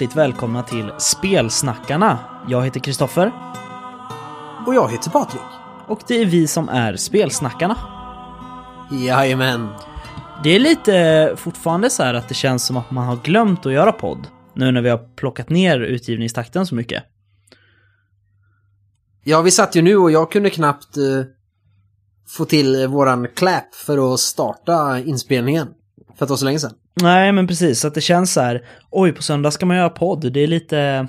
Hjärtligt välkomna till Spelsnackarna. Jag heter Kristoffer Och jag heter Patrik. och det är vi som är Spelsnackarna. Jajamän. Det är lite fortfarande så här att det känns som att man har glömt att göra podd. Nu när vi har plockat ner utgivningstakten så mycket. Ja, vi satt ju nu och jag kunde knappt eh, få till våran clap för att starta inspelningen. För att det var så länge sedan. Nej, men precis. Så att det känns så här, oj, på söndag ska man göra podd. Det är lite...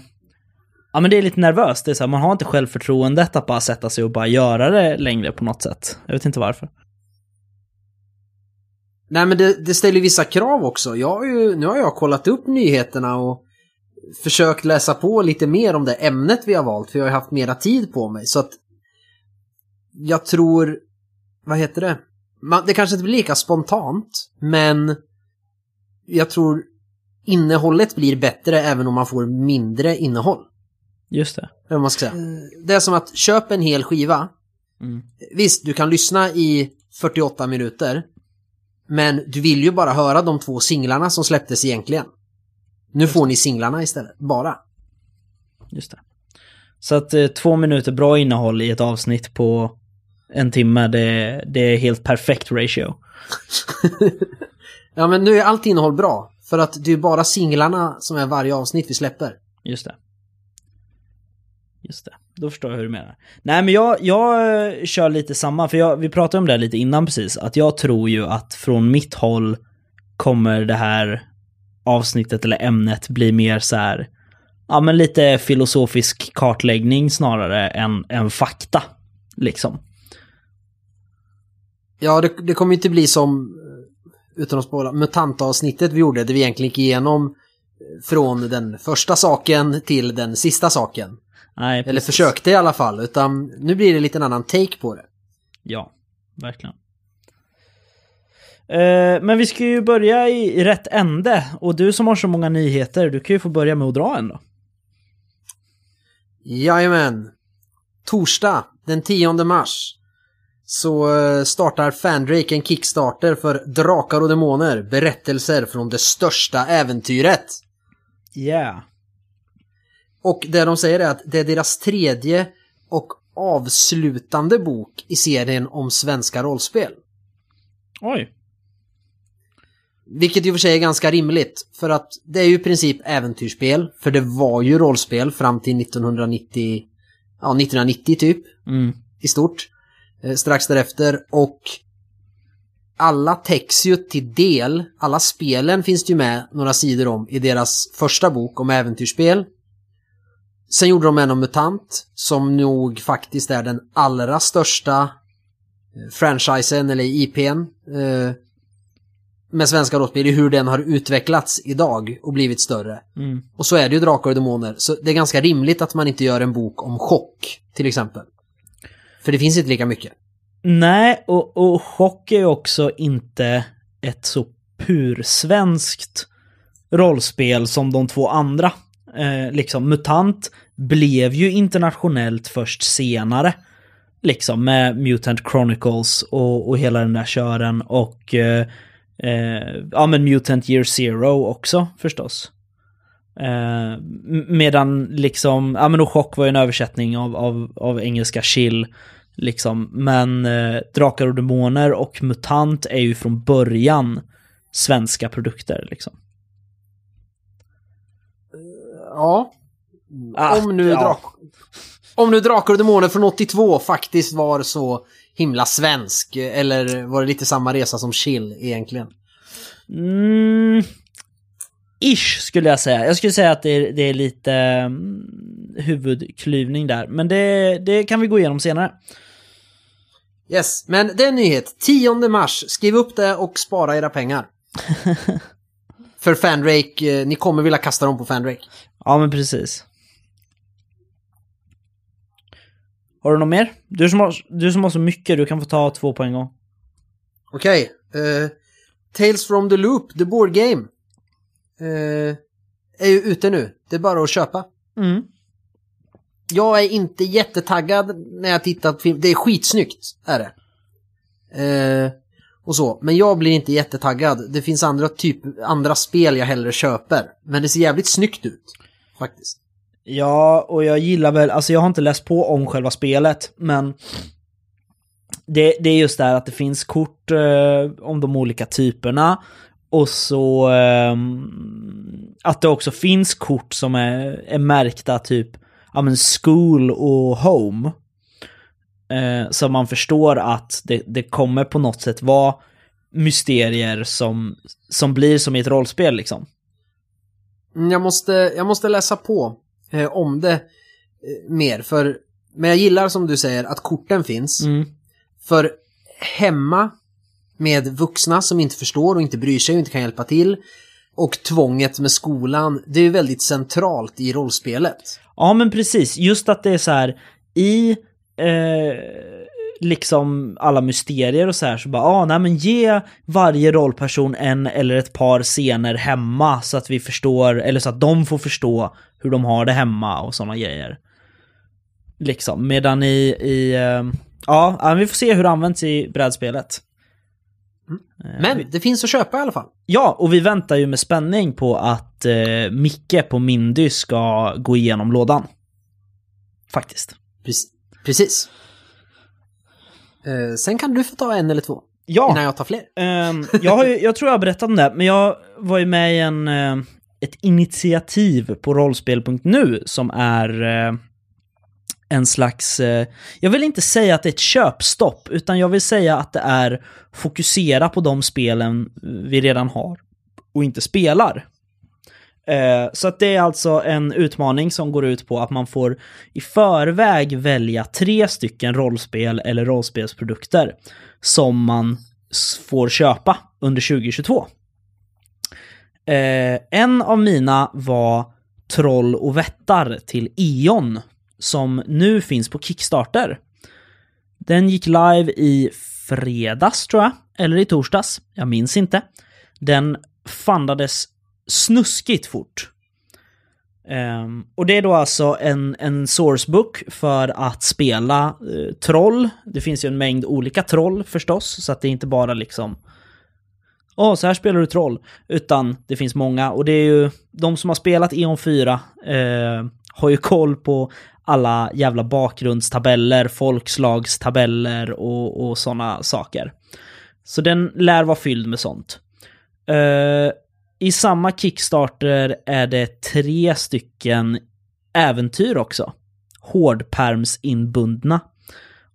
Ja, men det är lite nervöst. Det är så här, man har inte självförtroendet att bara sätta sig och bara göra det längre på något sätt. Jag vet inte varför. Nej, men det, det ställer ju vissa krav också. Jag har ju, nu har jag kollat upp nyheterna och försökt läsa på lite mer om det ämnet vi har valt, för jag har ju haft mera tid på mig. Så att jag tror, vad heter det? Man, det kanske inte blir lika spontant, men jag tror innehållet blir bättre även om man får mindre innehåll. Just det. Eller man ska säga. Det är som att köpa en hel skiva. Mm. Visst, du kan lyssna i 48 minuter. Men du vill ju bara höra de två singlarna som släpptes egentligen. Nu får ni singlarna istället, bara. Just det. Så att eh, två minuter bra innehåll i ett avsnitt på en timme, det, det är helt perfekt ratio. Ja, men nu är allt innehåll bra. För att det är bara singlarna som är varje avsnitt vi släpper. Just det. Just det. Då förstår jag hur du menar. Nej, men jag, jag eh, kör lite samma, för jag, vi pratade om det lite innan precis, att jag tror ju att från mitt håll kommer det här avsnittet eller ämnet bli mer så här, ja men lite filosofisk kartläggning snarare än, än fakta, liksom. Ja, det, det kommer inte bli som, utan att spoila, MUTANT-avsnittet vi gjorde, där vi egentligen gick igenom eh, från den första saken till den sista saken. Nej, Eller försökte i alla fall, utan nu blir det lite en annan take på det. Ja, verkligen. Eh, men vi ska ju börja i, i rätt ände. Och du som har så många nyheter, du kan ju få börja med att dra en då. Jajamän. Torsdag den 10 mars så eh, startar Fandrake en Kickstarter för Drakar och Demoner, berättelser från det största äventyret. Yeah. Och det de säger är att det är deras tredje och avslutande bok i serien om svenska rollspel. Oj. Vilket i och för sig är ganska rimligt, för att det är ju i princip äventyrsspel, för det var ju rollspel fram till 1990, ja 1990 typ, Mm. i stort. Eh, strax därefter och alla täcks ju till del, alla spelen finns det ju med några sidor om i deras första bok om äventyrsspel. Sen gjorde de en om MUTANT som nog faktiskt är den allra största eh, franchisen eller IPn eh, med svenska rollspel i hur den har utvecklats idag och blivit större. Mm. Och så är det ju Drakar och Demoner, så det är ganska rimligt att man inte gör en bok om chock, till exempel. För det finns inte lika mycket. Nej, och, och chock är ju också inte ett så pursvenskt rollspel som de två andra. Eh, liksom, MUTANT blev ju internationellt först senare. Liksom med Mutant Chronicles och, och hela den där kören och eh, eh, ja men Mutant Year Zero också förstås. Eh, medan liksom, ja men och Chock var ju en översättning av, av, av engelska chill. Liksom. Men eh, Drakar och Demoner och MUTANT är ju från början svenska produkter liksom. Ja. Ah, om, nu ja. om nu Drakar och Demoner från 82 faktiskt var så himla svensk, eller var det lite samma resa som Chill egentligen? Mm, ish skulle jag säga. Jag skulle säga att det är, det är lite mm, huvudklyvning där. Men det, det kan vi gå igenom senare. Yes, men det är en nyhet. 10 mars, skriv upp det och spara era pengar. För Fandrake, eh, ni kommer vilja kasta dem på Fandrake. Ja, men precis. Har du något mer? Du som har, du som har så mycket, du kan få ta två på en gång. Okej. eh, Tales from the Loop, the board game. Eh, är ju ute nu. Det är bara att köpa. Mm. Jag är inte jättetaggad när jag tittat på film. Det är skitsnyggt, är det. Eh, och så. Men jag blir inte jättetaggad. Det finns andra, typ, andra spel jag hellre köper. Men det ser jävligt snyggt ut. Faktiskt. Ja, och jag gillar väl, alltså jag har inte läst på om själva spelet, men det, det är just det här att det finns kort eh, om de olika typerna och så eh, att det också finns kort som är, är märkta typ ja, men school och home. Eh, så man förstår att det, det kommer på något sätt vara mysterier som, som blir som i ett rollspel liksom. Mm, Jag måste, jag måste läsa på eh, om det eh, mer. För, men jag gillar som du säger att korten finns. Mm. För hemma med vuxna som inte förstår och inte bryr sig och inte kan hjälpa till. Och tvånget med skolan, det är ju väldigt centralt i rollspelet. Ja men precis, just att det är så här i eh, liksom alla mysterier och så här så bara, ah, nej men ge varje rollperson en eller ett par scener hemma så att vi förstår, eller så att de får förstå hur de har det hemma och sådana grejer. Liksom, medan i, i eh, ja, vi får se hur det används i brädspelet. Eh, Men det finns att köpa i alla fall. Ja, och vi väntar ju med spänning på att eh, Micke på Mindy ska gå igenom lådan. Faktiskt. Precis. Precis. Eh, sen kan du få ta en eller två. Ja, Innan jag tar fler. ehm, jag, har ju, jag tror jag har berättat om det, men jag var ju med i en, eh, ett initiativ på rollspel.nu som är eh, en slags, eh, jag vill inte säga att det är ett köpstopp, utan jag vill säga att det är fokusera på de spelen eh, vi redan har och inte spelar. Eh, Så att det är alltså en utmaning som går ut på att man får i förväg välja tre stycken rollspel eller rollspelsprodukter som man får köpa under 2022. Eh, En av mina var Troll och vättar till E.ON som nu finns på Kickstarter. Den gick live i fredags tror jag, eller i torsdags, jag minns inte. Den fandades snuskigt fort. Um, och det är då alltså en, en sourcebook för att spela uh, troll. Det finns ju en mängd olika troll förstås, så att det är inte bara liksom Åh, så här spelar du troll. Utan det finns många och det är ju de som har spelat E.ON 4 uh, eh, har ju koll på alla jävla bakgrundstabeller, folkslagstabeller och, och sådana saker. Så den lär vara fylld med sånt. Uh, I samma Kickstarter är det tre stycken äventyr också. Hårdpermsinbundna.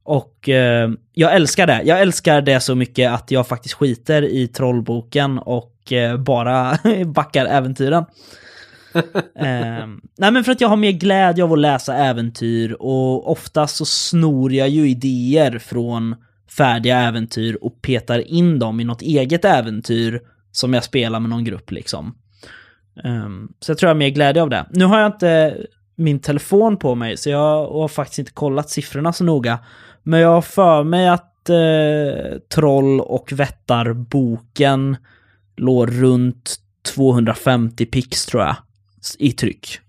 Och uh, jag älskar det. Jag älskar det så mycket att jag faktiskt skiter i trollboken och uh, bara backar äventyren. eh, nej men för att jag har mer glädje av att läsa äventyr och oftast så snor jag ju idéer från färdiga äventyr och petar in dem i något eget äventyr som jag spelar med någon grupp liksom. Ehm, så jag tror jag har mer glädje av det. Nu har jag inte min telefon på mig så jag har faktiskt inte kollat siffrorna så noga. Men jag har för mig att eh, Troll och Vättarboken låg runt 250 pix tror jag i tryck.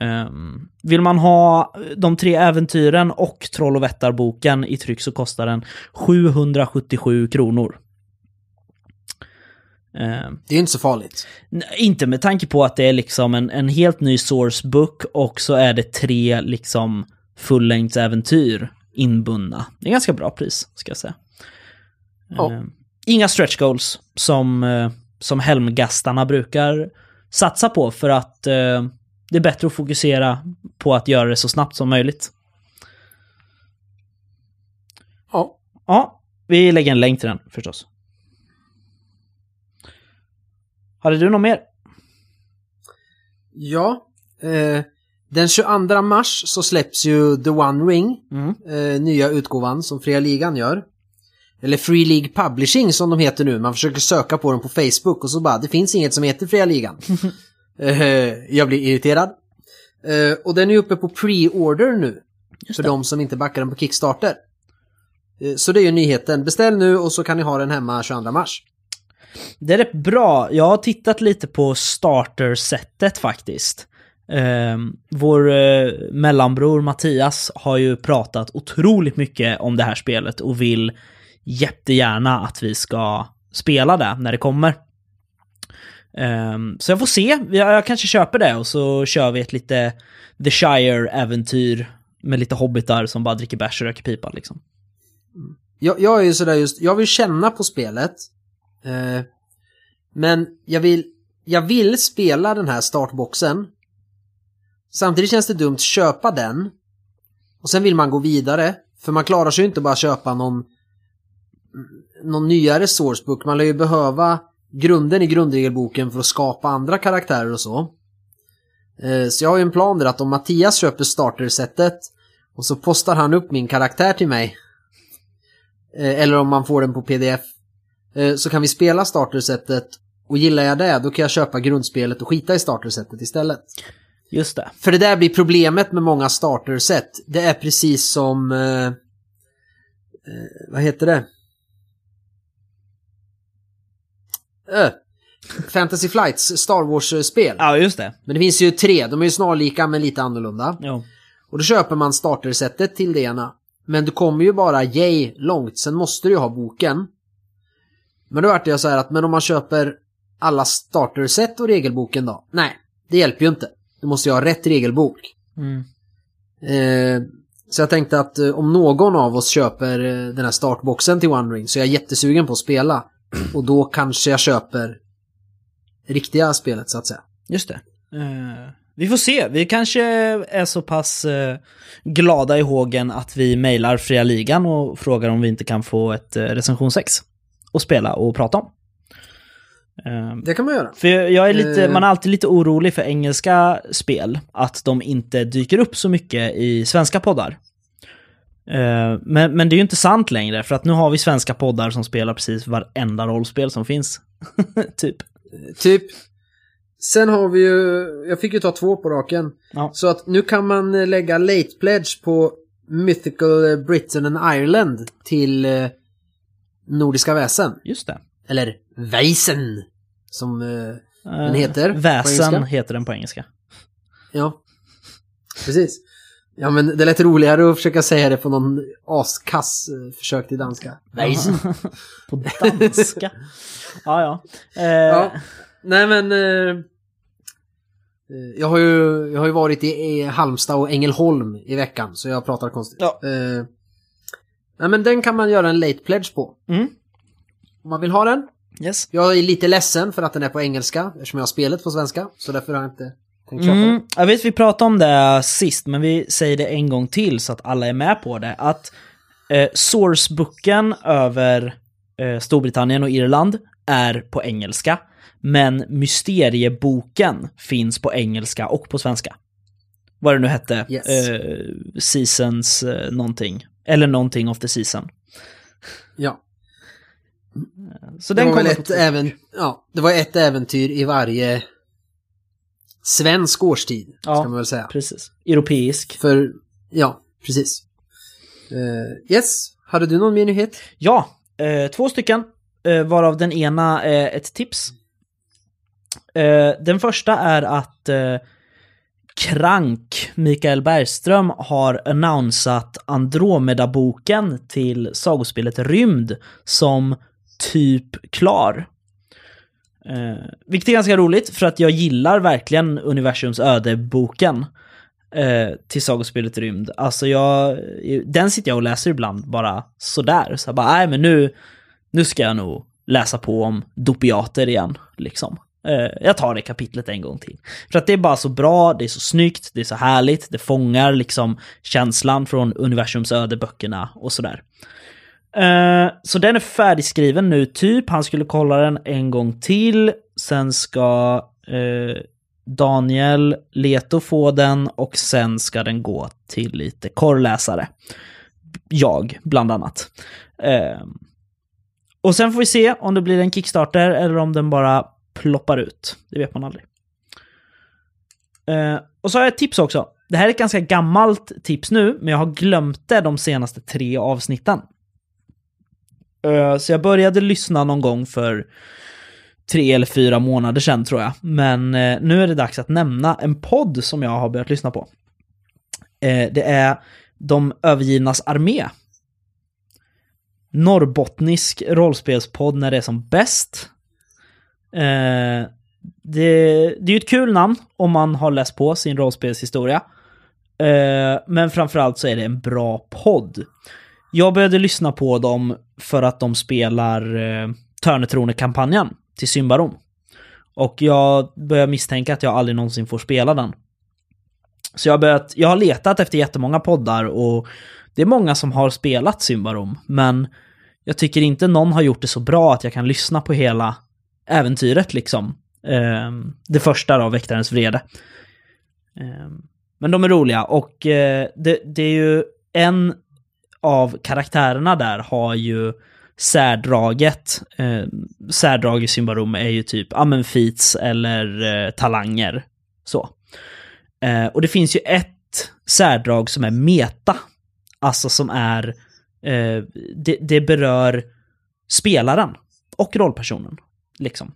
Ehm, vill man ha de tre äventyren och Troll och Vättar-boken i tryck så kostar den 777 kronor. Ehm, Det är inte så farligt. Inte med tanke på att det är liksom en, en helt ny sourcebook och så är det tre liksom fullängdsäventyr inbundna. Det är ganska bra pris, ska jag säga. Eh, inga stretch goals som, eh, som helmgastarna brukar satsa på för att eh, det är bättre att fokusera på att göra det så snabbt som möjligt. Ja. Ja, vi lägger en länk till den förstås. Hade du något mer? Ja. Eh, den 22 mars så släpps ju The One Ring, Mm. eh, nya utgåvan som Fria Ligan gör. Eller Free League Publishing som de heter nu. Man försöker söka på dem på Facebook och så bara, det finns inget som heter Fria Ligan. eh, jag blir irriterad. Eh, och den är uppe på pre-order nu. För det. de som inte backar den på Kickstarter. Eh, så det är ju nyheten. Beställ nu och så kan ni ha den hemma 22 mars. Det är rätt bra. Jag har tittat lite på starter-sättet faktiskt. Eh, vår eh, mellanbror Mattias har ju pratat otroligt mycket om det här spelet och vill jättegärna att vi ska spela det när det kommer. Um, så jag får se, jag, jag kanske köper det och så kör vi ett lite The Shire-äventyr med lite hobbitar som bara dricker bärs och röker pipa liksom. Mm. Jag, jag är ju sådär just, jag vill känna på spelet. Eh, men jag vill, jag vill spela den här startboxen. Samtidigt känns det dumt att köpa den. Och sen vill man gå vidare. För man klarar sig ju inte bara köpa någon, någon nyare sourcebook. Man lär ju behöva grunden i grundregelboken för att skapa andra karaktärer och så. Eh, så jag har ju en plan där att om Mattias köper startersetet och så postar han upp min karaktär till mig. Eh, eller om man får den på pdf. eh, Så kan vi spela startersetet och gillar jag det då kan jag köpa grundspelet och skita i startersetet istället. Just det. För det där blir problemet med många starterset. Det är precis som... Eh, vad heter det? Ö. Fantasy Flights Star Wars-spel. Ja, just det. Men det finns ju tre, de är ju snarlika men lite annorlunda. Jo. Och då köper man startersetet till det ena. Men du kommer ju bara yay långt, sen måste du ju ha boken. Men då vart jag så här att, men om man köper alla starterset och regelboken då? Nej, det hjälper ju inte. Du måste ju ha rätt regelbok. Mm. Eh, så jag tänkte att eh, om någon av oss köper eh, den här startboxen till One Ring så är jag jättesugen på att spela. Och då kanske jag köper riktiga spelet så att säga. Just det. Eh, vi får se. Vi kanske är så pass eh, glada i hågen att vi mejlar Fria Ligan och frågar om vi inte kan få ett uh, recension 6 och spela och prata om. Det kan man göra. för jag är lite, man är alltid lite orolig för engelska spel, att de inte dyker upp så mycket i svenska poddar. Eh, Men, men det är ju inte sant längre, för att nu har vi svenska poddar som spelar precis varenda rollspel som finns. typ. Typ. Sen har vi ju, jag fick ju ta två på raken. Ja. Så att nu kan man lägga late pledge på Mythical Britain and Ireland till eh, Nordiska väsen. Just det. Eller Väsen. Som, eh, Den heter Väsen heter den på engelska. ja. Precis. Ja men det lät roligare att försöka säga det på någon askass eh, försök till danska. Väsen. På danska. ja, ja. Eh, Ja. Nej men... Eh, eh, jag, har ju, jag har ju varit i, Halmstad och Ängelholm i veckan så jag pratar konstigt. Ja. Eh, nej men den kan man göra en late pledge på. Mm. Om man vill ha den. Yes. Jag är lite ledsen för att den är på engelska eftersom jag har spelet på svenska. Så därför har jag inte Mm, jag vet vi pratade om det sist, men vi säger det en gång till så att alla är med på det. Att eh, sourcebooken över eh, Storbritannien och Irland är på engelska. Men mysterieboken finns på engelska och på svenska. Vad det nu hette. Yes. Eh, seasons eh, någonting. Eller någonting of the season. Ja. Så Det den var, väl ett även, ja, det var ett äventyr i varje svensk årstid. Ja. Ska man väl säga. Precis. Europeisk. För, ja, precis. Eh, yes, hade du någon mer nyhet? Ja, eh, två stycken. Eh, varav den ena är ett tips. Den första är att Krank, Mikael Bergström, har annonsat Andromeda-boken till sagospelet Rymd som typ klar. Eh, vilket är ganska roligt för att jag gillar verkligen Universums öde-boken eh, till sagospelet Rymd. Alltså jag, den sitter jag och läser ibland bara sådär. Så jag bara, nej men nu, nu ska jag nog läsa på om dopiater igen, liksom. Eh, jag tar det kapitlet en gång till. För att det är bara så bra, det är så snyggt, det är så härligt, det fångar liksom känslan från universums öde-böckerna och sådär. Eh, så den är färdigskriven nu, typ. Han skulle kolla den en gång till. Sen ska eh, Daniel Leto få den och sen ska den gå till lite korrläsare. Jag, bland annat. Eh, och sen får vi se om det blir en Kickstarter eller om den bara ploppar ut. Det vet man aldrig. Eh, och så har jag ett tips också. Det här är ett ganska gammalt tips nu, men jag har glömt det de senaste tre avsnitten. Eh, så jag började lyssna någon gång för tre eller fyra månader sedan tror jag. Men eh, nu är det dags att nämna en podd som jag har börjat lyssna på. Eh, det är De övergivnas armé. norrbottnisk rollspelspodd när det är som bäst. Det, det är ju ett kul namn om man har läst på sin rollspelshistoria. Eh, men framförallt så är det en bra podd. Jag började lyssna på dem för att de spelar eh, Törnetrone-kampanjen till Symbarom. Och jag börjar misstänka att jag aldrig någonsin får spela den. Så jag har, börjat, jag har letat efter jättemånga poddar och det är många som har spelat Symbarom, men jag tycker inte någon har gjort det så bra att jag kan lyssna på hela äventyret liksom. Eh, det första då, Väktarens vrede. Eh, men de är roliga och eh, det, det är ju en av karaktärerna där har ju särdraget. Eh, särdrag i Symbarum är ju typ, ja men feats eller eh, talanger. Så. Eh, och det finns ju ett särdrag som är meta. Alltså som är, eh, det, det berör spelaren och rollpersonen. Liksom.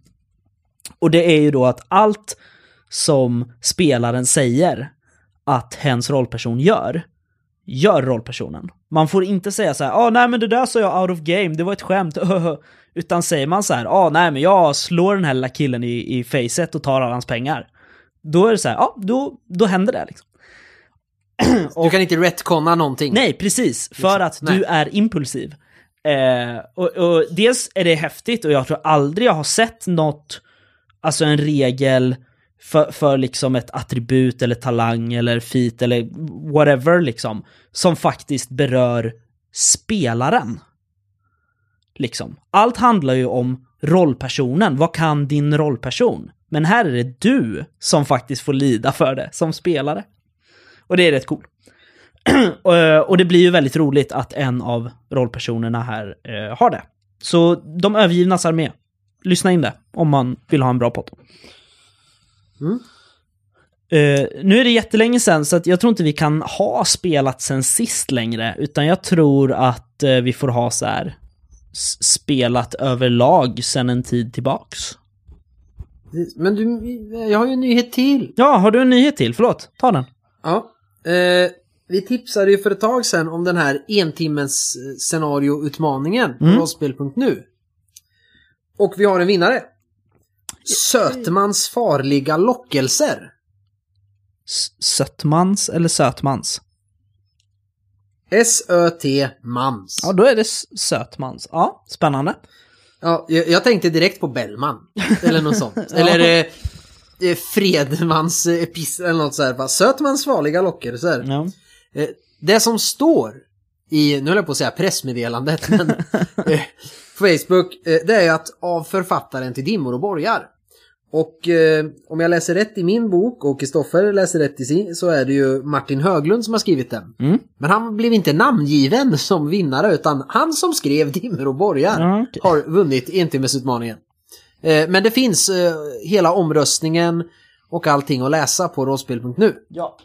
Och det är ju då att allt som spelaren säger att hens rollperson gör, gör rollpersonen. Man får inte säga så här, ah, nej men det där sa jag out of game, det var ett skämt, utan säger man så här, ah, nej men jag slår den här lilla killen i, i facet och tar alla hans pengar. Då är det så här, ja, ah, då, då händer det liksom. du kan inte retconna någonting. Nej, precis, för liksom. att nej. du är impulsiv. Eh, och, och dels är det häftigt och jag tror aldrig jag har sett något, alltså en regel för, för liksom ett attribut eller talang eller feat eller whatever liksom, som faktiskt berör spelaren. Liksom. Allt handlar ju om rollpersonen, vad kan din rollperson? Men här är det du som faktiskt får lida för det som spelare. Och det är rätt coolt. Eh, och det blir ju väldigt roligt att en av rollpersonerna här eh, har det. Så De övergivnas armé. Lyssna in det om man vill ha en bra podd. Mm. Uh, nu är det jättelänge sedan så att jag tror inte vi kan ha spelat sen sist längre, utan jag tror att uh, vi får ha så här spelat överlag sen en tid tillbaks. Men du, jag har ju en nyhet till. Ja, har du en nyhet till? Förlåt, ta den. Ja. Uh, vi tipsade ju för ett tag sedan om den här entimmens scenarioutmaningen på mm. rollspel.nu. Och vi har en vinnare. Sötmans farliga lockelser. Sötmans eller Sötmans? S-Ö-T-mans. Ja, då är det Sötmans. Ja, spännande. Ja, jag, jag tänkte direkt på Bellman. Eller något sånt. ja. Eller eh, Fredmans epistel eller något sånt. Sötmans farliga lockelser. Ja. Eh, det som står i, nu höll jag på att säga pressmeddelandet, men eh, Facebook, eh, det är att av författaren till Dimmor och borgar. Och eh, om jag läser rätt i min bok och Kristoffer läser rätt i sin så är det ju Martin Höglund som har skrivit den. Mm. Men han blev inte namngiven som vinnare utan han som skrev Dimmer och borgar mm, okay. har vunnit entimmesutmaningen. Eh, men det finns eh, hela omröstningen och allting att läsa på rollspel.nu. Ja.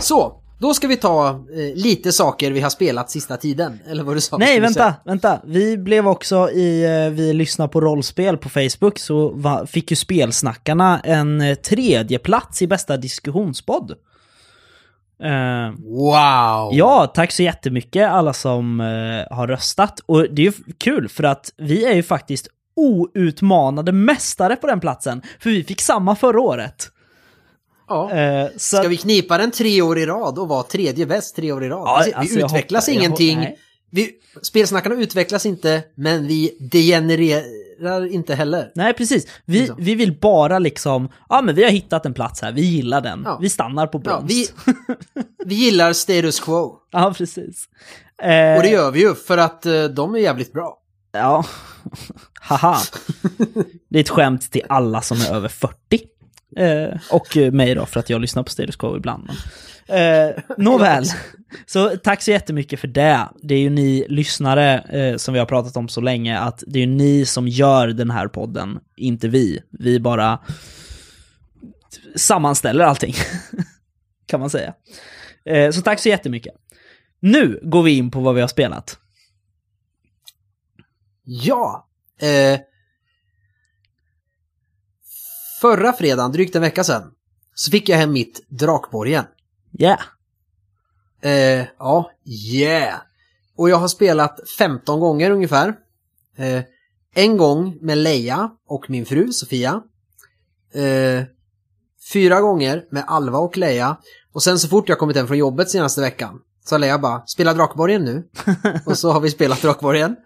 Så, då ska vi ta eh, lite saker vi har spelat sista tiden, eller vad du sa? Nej, vänta, vänta. Vi blev också i, eh, vi lyssnar på rollspel på Facebook, så va, fick ju spelsnackarna en eh, tredje plats i bästa diskussionspodd. Uh, wow! Ja, tack så jättemycket alla som uh, har röstat. Och det är ju kul för att vi är ju faktiskt outmanade mästare på den platsen. För vi fick samma förra året. Ja. Eh, så... Ska vi knipa den tre år i rad och vara tredje bäst tre år i rad? Ja, alltså, vi alltså, utvecklas hoppas, ingenting. Vi, spelsnackarna utvecklas inte, men vi degenererar inte heller. Nej, precis. Vi, liksom. vi vill bara liksom, ja men vi har hittat en plats här, vi gillar den. Ja. Vi stannar på brons. Vi, vi gillar status quo. Ja, precis. Eh... Och det gör vi ju, för att uh, de är jävligt bra. Ja, haha. Det är ett skämt till alla som är över 40. Eh, och mig då, för att jag lyssnar på Quo ibland. Eh, nåväl, så tack så jättemycket för det. Det är ju ni lyssnare eh, som vi har pratat om så länge, att det är ju ni som gör den här podden, inte vi. Vi bara sammanställer allting, kan man säga. Eh, så tack så jättemycket. Nu går vi in på vad vi har spelat. Ja, eh, Förra fredagen, drygt en vecka sedan, så fick jag hem mitt Drakborgen. Yeah. Eh, ja, yeah. Och jag har spelat 15 gånger ungefär. Eh, en gång med Leia och min fru Sofia. Eh, fyra gånger med Alva och Leia. Och sen så fort jag kommit hem från jobbet senaste veckan så har Leia bara, spela Drakborgen nu. och så har vi spelat Drakborgen.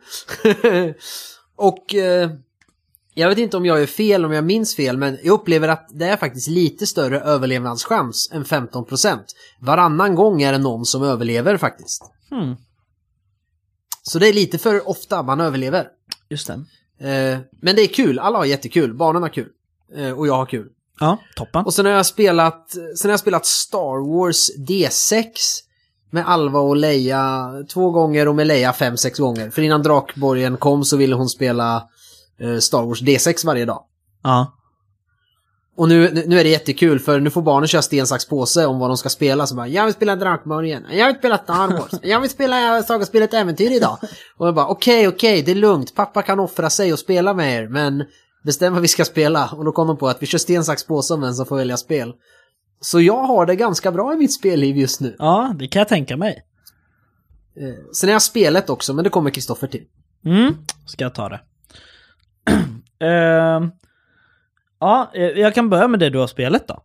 och eh, jag vet inte om jag är fel, om jag minns fel, men jag upplever att det är faktiskt lite större överlevnadschans än 15%. Varannan gång är det någon som överlever faktiskt. Hmm, Så det är lite för ofta man överlever. just det. Eh, men det är kul, alla har jättekul, barnen har kul. Eh, och jag har kul. Ja, toppen. Och sen har jag spelat, sen har jag spelat Star Wars D6 med Alva och Leia två gånger och med Leia fem, sex gånger. För innan Drakborgen kom så ville hon spela Star Wars D6 varje dag. Ja. Och nu, nu- är det jättekul för nu får barnen köra sten, sax, påse om vad de ska spela. Så bara, jag vill spela Drakborgen, jag vill spela Star Wars, jag vill spela Sagaspelet Äventyr idag. Och jag bara, okej, okej, det är lugnt, pappa kan offra sig och spela med er, men bestäm vad vi ska spela. Och då kom de på att vi kör sten, sax, påse om vem som får välja spel. Så jag har det ganska bra i mitt spelliv just nu. ja, det kan jag tänka mig. Eh, sen har jag spelet också, men det kommer Kristoffer till. Mm, ska jag ta det. Ehm, ja, eh, jag kan börja med det du har spelat då.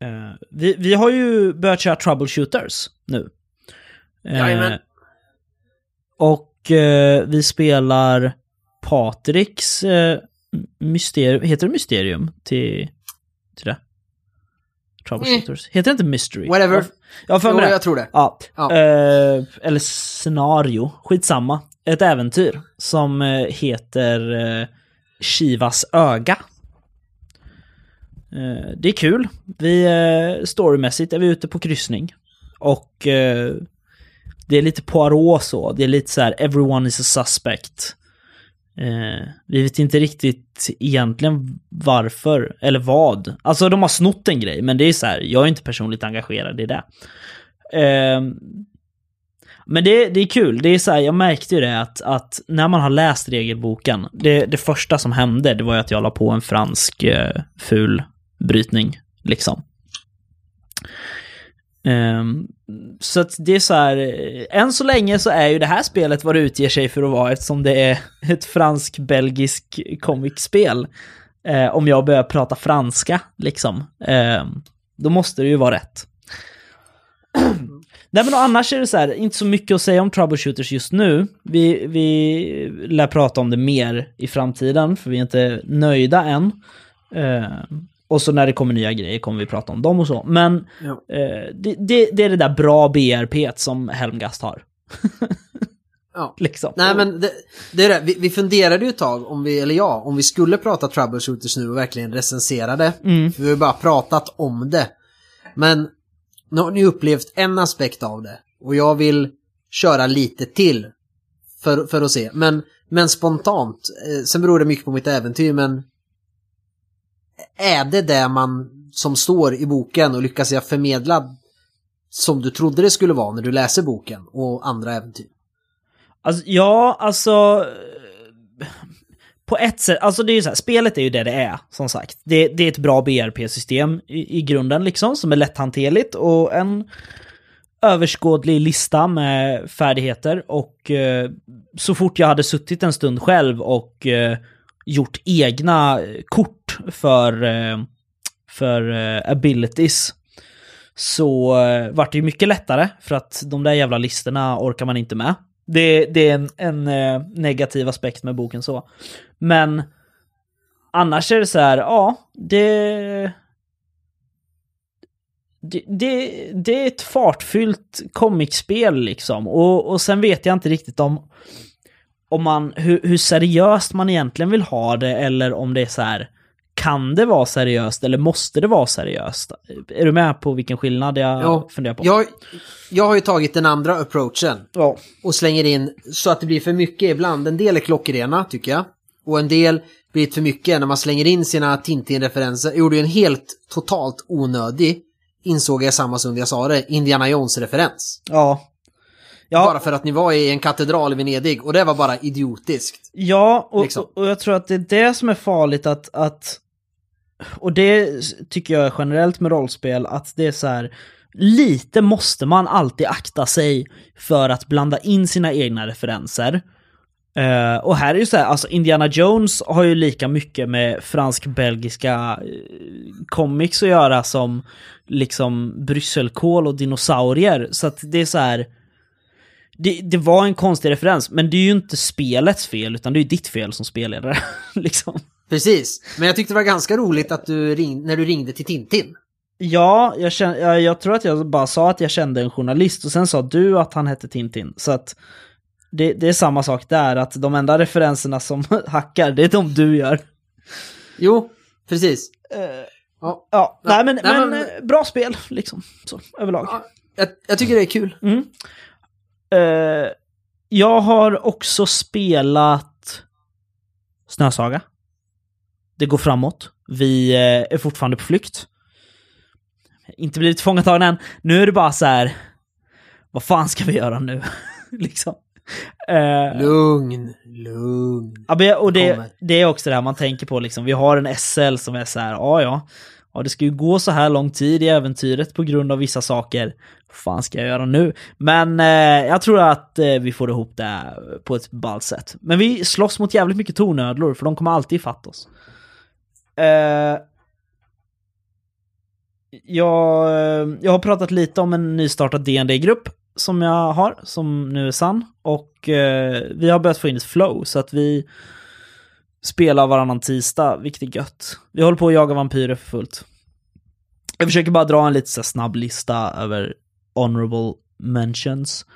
Eh, vi, vi har ju börjat köra troubleshooters nu. Eh, Jajamän. och eh, vi spelar Patriks eh, mysterium, heter det mysterium till, till det? Troubleshooters. Heter det inte mystery? Whatever. Jag har för Jo, det. jag tror det. Ja. Ja. Eller scenario, skitsamma. Ett äventyr som eh, heter eh, Shivas öga. Eh, det är kul. Vi, storymässigt är vi ute på kryssning. Och det är lite Poirot så. Det är lite så här, everyone is a suspect. Vi vet inte riktigt egentligen varför, eller vad. Alltså de har snott en grej, men det är så här, jag är inte personligt engagerad i det. Men det, det är kul, det är så här, jag märkte ju det att, att när man har läst regelboken, det, det första som hände, det var ju att jag la på en fransk eh, ful brytning, liksom. Um, så att det är så här, eh, än så länge så är ju det här spelet vad det utger sig för att vara eftersom det är ett fransk-belgisk comic-spel. Eh, om jag börjar prata franska, liksom. Ehm, då måste det ju vara rätt. Nej men annars är det så här, inte så mycket att säga om troubleshooters just nu. Vi, vi lär prata om det mer i framtiden, för vi är inte nöjda än. Eh, och så när det kommer nya grejer kommer vi prata om dem och så. Men Ja. eh, det, det, det är det där bra BRP som Helmgast har. Ja. liksom. Nej men det, det är det, vi, vi funderade ju ett tag, om vi, eller ja, om vi skulle prata troubleshooters nu och verkligen recensera det. Mm. För vi har ju bara pratat om det. Men nu har ni upplevt en aspekt av det. Och jag vill köra lite till. För, för att se. Men, men spontant, eh, sen beror det mycket på mitt äventyr men är det det man som står i boken och lyckas jag förmedla som du trodde det skulle vara när du läser boken och andra äventyr? Alltså, ja, alltså... På ett sätt, alltså det är ju så här, spelet är ju det det är, som sagt. Det, det är ett bra BRP-system i, i grunden liksom, som är lätthanterligt och en överskådlig lista med färdigheter och eh, så fort jag hade suttit en stund själv och eh, gjort egna kort för, eh, för eh, abilities så eh, vart det ju mycket lättare för att de där jävla listorna orkar man inte med. Det, det är en, en eh, negativ aspekt med boken så. Men annars är det så här, ja, det... Det, det, det är ett fartfyllt comicspel liksom. Och, och sen vet jag inte riktigt om, om man, hur, hur seriöst man egentligen vill ha det eller om det är så här, kan det vara seriöst eller måste det vara seriöst? Är du med på vilken skillnad jag Ja, funderar på? Jag, jag har ju tagit den andra approachen ja. och slänger in så att det blir för mycket ibland. En del är klockrena tycker jag. Och en del blir för mycket när man slänger in sina Tintin-referenser. Jag gjorde ju en helt totalt onödig, insåg jag samma stund jag sa det, Indiana Jones-referens. Ja. Ja, Bara för att ni var i en katedral i Venedig och det var bara idiotiskt. Ja, och, Liksom. och jag tror att det är det som är farligt att, att... Och det tycker jag generellt med rollspel, att det är så här... lite måste man alltid akta sig för att blanda in sina egna referenser. Uh, och här är ju så här, alltså Indiana Jones har ju lika mycket med fransk-belgiska uh, comics att göra som liksom brysselkål och dinosaurier. Så att det är så här. Det, det, var en konstig referens, men det är ju inte spelets fel, utan det är ju ditt fel som spelledare. liksom. Precis, men jag tyckte det var ganska roligt att du ring, när du ringde till Tintin. Ja, jag, kände, jag, jag, tror att jag bara sa att jag kände en journalist och sen sa du att han hette Tintin. Så att det, det är samma sak där, att de enda referenserna som hackar, det är de du gör. Jo, precis. Uh, ja, ja. nej men, nej, men, men, eh, bra spel liksom, så, överlag. Ja, jag, jag, tycker det är kul. Mm. Uh, jag har också spelat Snösaga. Det går framåt. Vi uh, är fortfarande på flykt. Inte blivit fångatagna än. Nu är det bara så här. Vad fan ska vi göra nu? liksom. Uh, lugn, lugn. Ja, och det, det är också det här man tänker på liksom. Vi har en SL som är så här, ja ja. Ja, det ska ju gå så här lång tid i äventyret på grund av vissa saker. Vad fan ska jag göra nu? Men eh, jag tror att eh, vi får ihop det på ett ballt sätt. Men vi slåss mot jävligt mycket tornödlor, för de kommer alltid ifatt oss. Eh, jag, eh, jag har pratat lite om en nystartad DND-grupp som jag har, som nu är sann. Och eh, vi har börjat få in ett flow, så att vi spelar varannan tisdag, vilket är gött. Vi håller på att jaga vampyrer för fullt. Jag försöker bara dra en lite så snabb lista över honorable mentions.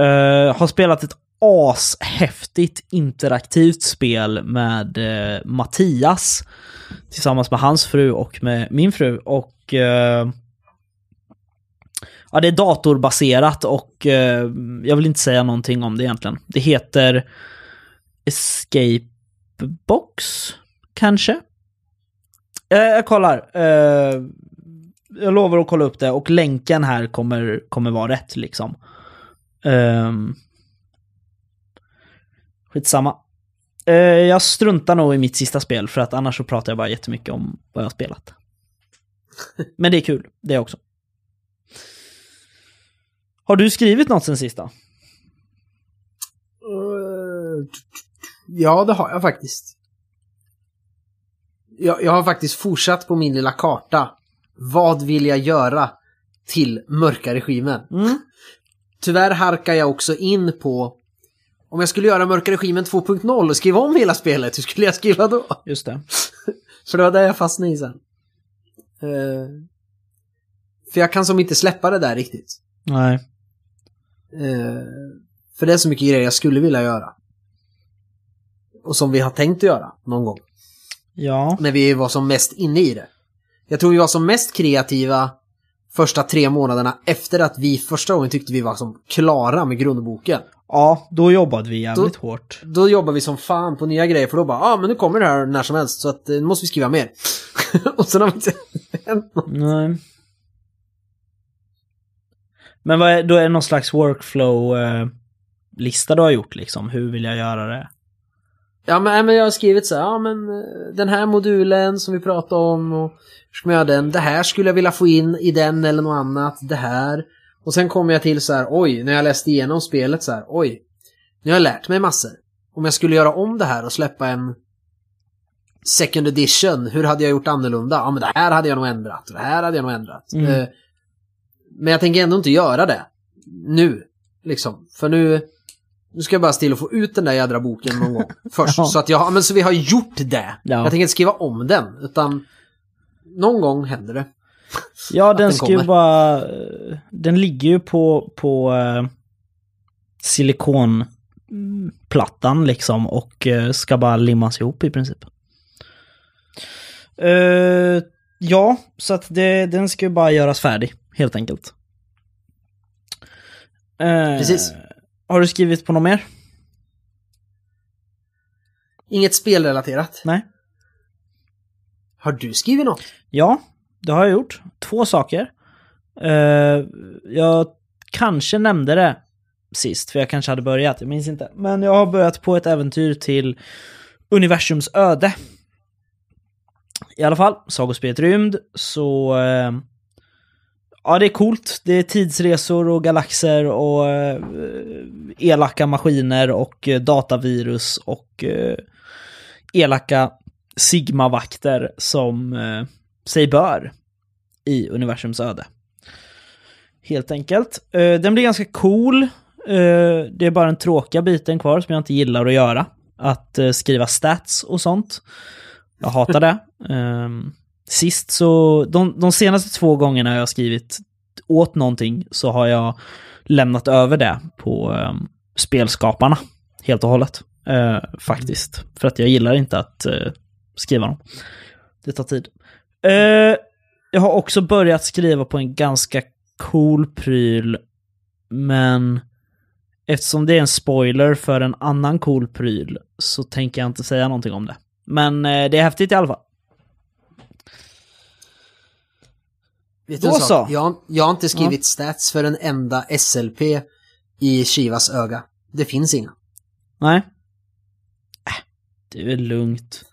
Uh, har spelat ett ashäftigt interaktivt spel med eh, Mattias tillsammans med hans fru och med min fru. Och eh, Ja, det är datorbaserat och eh, jag vill inte säga någonting om det egentligen. Det heter Escape Box, kanske? Eh, jag kollar. Eh, jag lovar att kolla upp det och länken här kommer, kommer vara rätt liksom. Eh, skitsamma. Eh, jag struntar nog i mitt sista spel för att annars så pratar jag bara jättemycket om vad jag har spelat. Men det är kul, det också. Har du skrivit något sen sista? Uh, ja, det har jag faktiskt. Jag, jag har faktiskt fortsatt på min lilla karta. Vad vill jag göra till mörka regimen? Mm. Tyvärr harkar jag också in på om jag skulle göra Mörka Regimen 2.0 och skriva om hela spelet, hur skulle jag skriva då? Just det. För det var där jag fastnade i sen. Uh, för jag kan som inte släppa det där riktigt. Nej. Eh, för det är så mycket grejer jag skulle vilja göra. Och som vi har tänkt att göra någon gång. Ja. När vi var som mest inne i det. Jag tror vi var som mest kreativa första tre månaderna efter att vi första gången tyckte vi var som klara med grundboken. Ja, då jobbade vi jävligt då, hårt. Då jobbade vi som fan på nya grejer för då bara, ja ah, men nu kommer det här när som helst så att eh, nu måste vi skriva mer. och sen har vi inte hänt något. Nej. Men vad är, då är det någon slags workflow-lista du har gjort liksom? Hur vill jag göra det? Ja men, men jag har skrivit så här, ja men eh, den här modulen som vi pratade om och hur ska man göra den? Det här skulle jag vilja få in i den eller något annat, det här. Och sen kommer jag till så här, oj, när jag läste igenom spelet så här, oj, nu har jag lärt mig massor. Om jag skulle göra om det här och släppa en second edition, hur hade jag gjort annorlunda? Ja men det här hade jag nog ändrat, det här hade jag nog ändrat. Mm. Uh, men jag tänker ändå inte göra det. Nu. Liksom. För nu... Nu ska jag bara stilla och få ut den där jädra boken någon gång först. ja. Så att jag, men så vi har gjort det. Ja. Jag tänker inte skriva om den. Utan någon gång händer det. Ja, den, den ska ju bara... Den ligger ju på, på uh, silikonplattan liksom och uh, ska bara limmas ihop i princip. Uh, ja, så att det, den ska ju bara göras färdig helt enkelt. Precis. Har du skrivit på något mer? Inget spelrelaterat? Nej. Har du skrivit något? Ja, det har jag gjort. Två saker. Uh, jag kanske nämnde det sist, för jag kanske hade börjat, jag minns inte. Men jag har börjat på ett äventyr till universums öde. I alla fall, sagospelet Rymd, så uh, Ja, det är coolt. Det är tidsresor och galaxer och uh, elaka maskiner och datavirus och elaka sigmavakter som sig bör i universums öde. Helt enkelt. Eh, den blir ganska cool. Eh, det är bara den tråkiga biten kvar som jag inte gillar att göra. Att eh, skriva stats och sånt. Jag hatar det. Ehm, sist så, de, de senaste två gångerna jag har skrivit åt någonting så har jag lämnat över det på um, spelskaparna helt och hållet. Uh, faktiskt. För att jag gillar inte att uh, skriva dem. Det tar tid. Uh, jag har också börjat skriva på en ganska cool pryl, men eftersom det är en spoiler för en annan cool pryl så tänker jag inte säga någonting om det. Men det är häftigt i alla fall. Vet du Då en sak? så. Jag, jag har inte skrivit stats för en enda SLP i Shivas öga. Det finns inga. Nej. Äh, det är väl lugnt.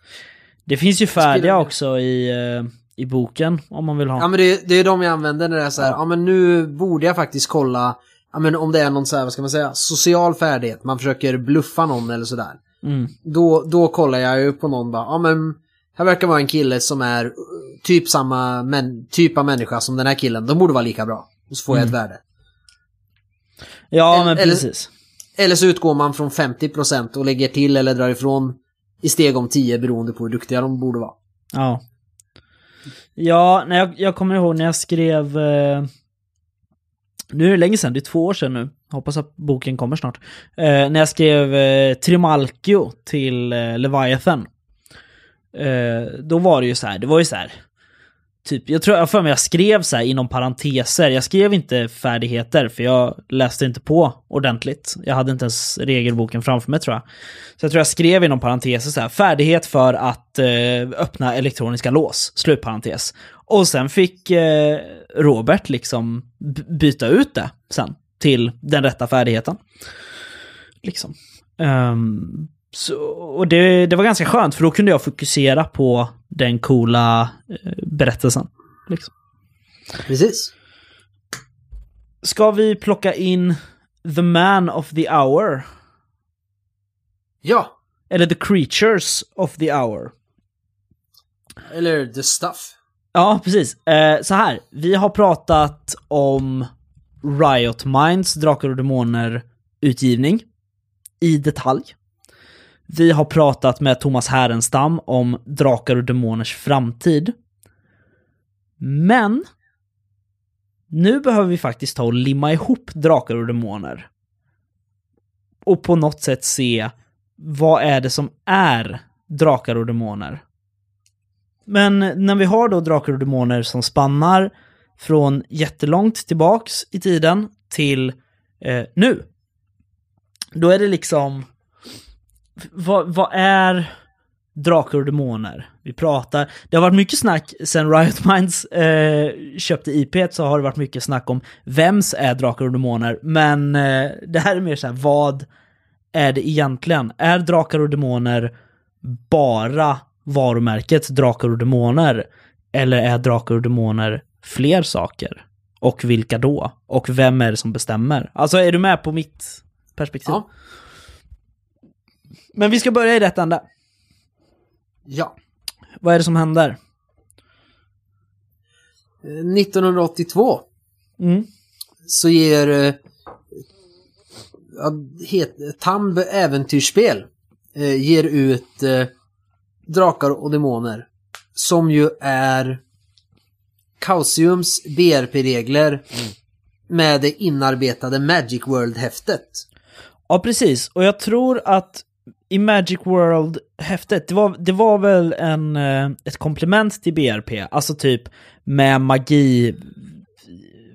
Det finns ju färdiga också i, eh, i boken om man vill ha. Ja men det, det är de jag använder när det är så här, ja. men nu borde jag faktiskt kolla, ja men om det är någon så här, vad ska man säga, social färdighet, man försöker bluffa någon eller sådär. Mm. Då, då kollar jag ju på någon bara, ja men här verkar vara en kille som är uh, typ samma men, typ av människa som den här killen, de borde vara lika bra. Och så får jag ett värde. Ja, Eller- men eller- precis. Eller så utgår man från 50% och lägger till eller drar ifrån i steg om 10 beroende på hur duktiga de borde vara. Ja. Ja, när jag, jag kommer ihåg när jag skrev... Eh, nu är det länge sedan, det är två år sedan nu. Hoppas att boken kommer snart. Eh, när jag skrev eh, Trimalchio till eh, Leviathan. Eh, då var det ju så här, det var ju så här. Typ, jag tror jag för mig jag skrev så här inom parenteser. Jag skrev inte färdigheter för jag läste inte på ordentligt. Jag hade inte ens regelboken framför mig tror jag. Så jag tror jag skrev inom parenteser så här, färdighet för att eh, öppna elektroniska lås, slutparentes. Och sen fick eh, Robert liksom byta ut det sen till den rätta färdigheten. Liksom. Um, så, och det, det var ganska skönt för då kunde jag fokusera på den coola eh, berättelsen. Liksom. Precis. Ska vi plocka in The Man of the Hour? Ja, Eller The Creatures of the Hour? eller the stuff. Ja, precis. Eh, så här, vi har pratat om Riot Minds Drakar och Demoner-utgivning i detalj. Vi har pratat med Thomas Härenstam om Drakar och Demoners framtid. Men nu behöver vi faktiskt ta och limma ihop Drakar och Demoner. Och på något sätt se vad är det som är Drakar och Demoner. Men när vi har då Drakar och Demoner som spannar från jättelångt tillbaks i tiden till eh, nu. Då är det liksom... Vad, vad är Drakar och Demoner? Vi pratar... Det har varit mycket snack sen Riot Minds eh, köpte IP så har det varit mycket snack om vems är Drakar och Demoner. Men eh, det här är mer så här, vad är det egentligen? Är Drakar och Demoner bara varumärket Drakar och Demoner? Eller är Drakar och Demoner fler saker? Och vilka då? Och vem är det som bestämmer? Alltså är du med på mitt perspektiv? Ja. Men vi ska börja i rätt ända. Ja. Vad är det som händer? Eh, 1982 Mm. så ger eh, het, Tamb Äventyrsspel eh, ger ut eh, Drakar och Demoner som ju är Kausiums BRP-regler med det inarbetade Magic World-häftet. Ja, precis. Och jag tror att i Magic World-häftet, det var, det var väl en, eh, ett komplement till BRP, alltså typ med magi,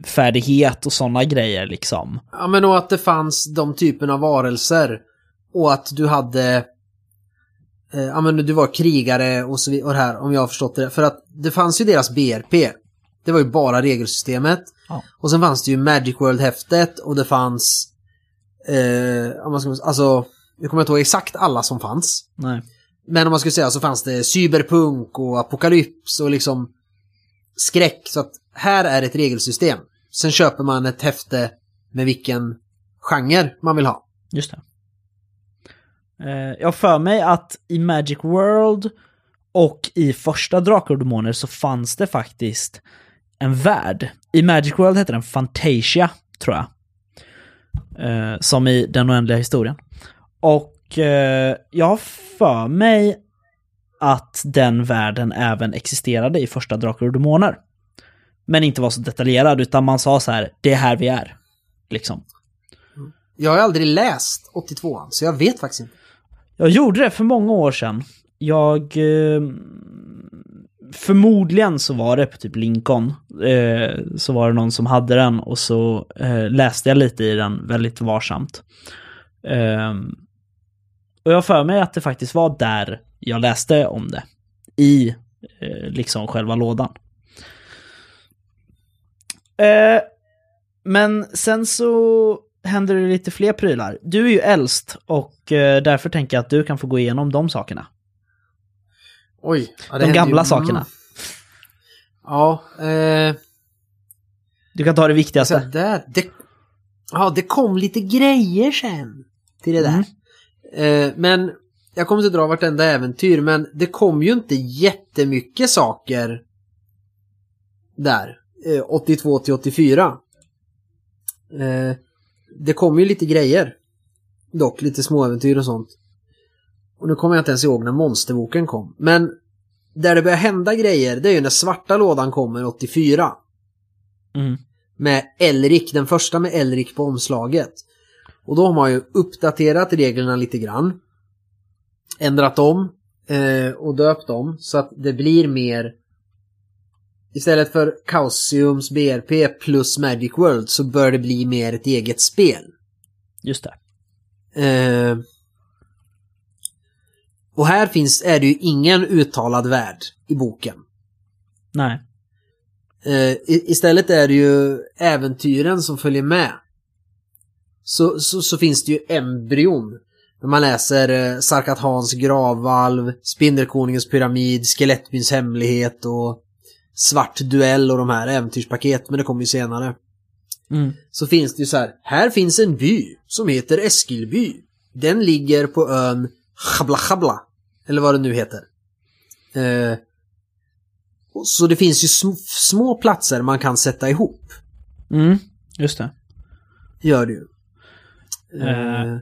färdighet och sådana grejer liksom. Ja men och att det fanns de typen av varelser och att du hade eh, Ja men du var krigare och så vidare och det här om jag har förstått det För att det fanns ju deras BRP Det var ju bara regelsystemet Ja. Och sen fanns det ju Magic World-häftet och det fanns eh, man ska, Alltså Nu kommer jag inte ihåg exakt alla som fanns Nej. Men om man skulle säga så fanns det cyberpunk och apokalyps och liksom skräck. Så att här är ett regelsystem. Sen köper man ett häfte med vilken genre man vill ha. Just det. Eh, jag har för mig att i Magic World och i första Drakar och Demoner så fanns det faktiskt en värld. I Magic World hette den Fantasia, tror jag. Eh, som i Den oändliga historien. Och eh, jag har för mig att den världen även existerade i första Drakar och Demoner. Men inte var så detaljerad, utan man sa så här, det är här vi är. Liksom. Jag har aldrig läst 82an, så jag vet faktiskt inte. Jag gjorde det för många år sedan. Jag... Eh, förmodligen så var det på typ Lincoln. Eh, så var det någon som hade den och så eh, läste jag lite i den väldigt varsamt. Eh, och jag för mig att det faktiskt var där jag läste om det. I eh, liksom själva lådan. Eh, men sen så händer det lite fler prylar. Du är ju äldst och eh, därför tänker jag att du kan få gå igenom de sakerna. Oj. Ja, de gamla ju... sakerna. Ja. Eh... Du kan ta det viktigaste. Så där. Det... Ja, det kom lite grejer sen till det där. Mm. Eh, men jag kommer inte dra vartenda äventyr, men det kom ju inte jättemycket saker där. Eh, 82 till 84. Eh, det kom ju lite grejer. Dock lite småäventyr och sånt. Och nu kommer jag inte ens ihåg när monsterboken kom. Men där det börjar hända grejer, det är ju när svarta lådan kommer 84. Mm. Med Elrik, den första med Elrik på omslaget. Och då har man ju uppdaterat reglerna lite grann. Ändrat om eh, och döpt om så att det blir mer Istället för Chaosiums BRP plus Magic World så bör det bli mer ett eget spel. Just det. Eh, och här finns, är det ju ingen uttalad värld i boken. Nej. Eh, istället är det ju äventyren som följer med. Så, så, så finns det ju embryon. När man läser eh, Sarkat Hans gravvalv, Spindelkonungens pyramid, Skelettbyns hemlighet och Svart duell och de här äventyrspaket, men det kommer ju senare. Mm. Så finns det ju så här, här finns en by som heter Eskilby. Den ligger på ön Chabla Chabla. Eller vad det nu heter. Eh, så det finns ju sm små platser man kan sätta ihop. Mm, just det. Gör det ju. Eh,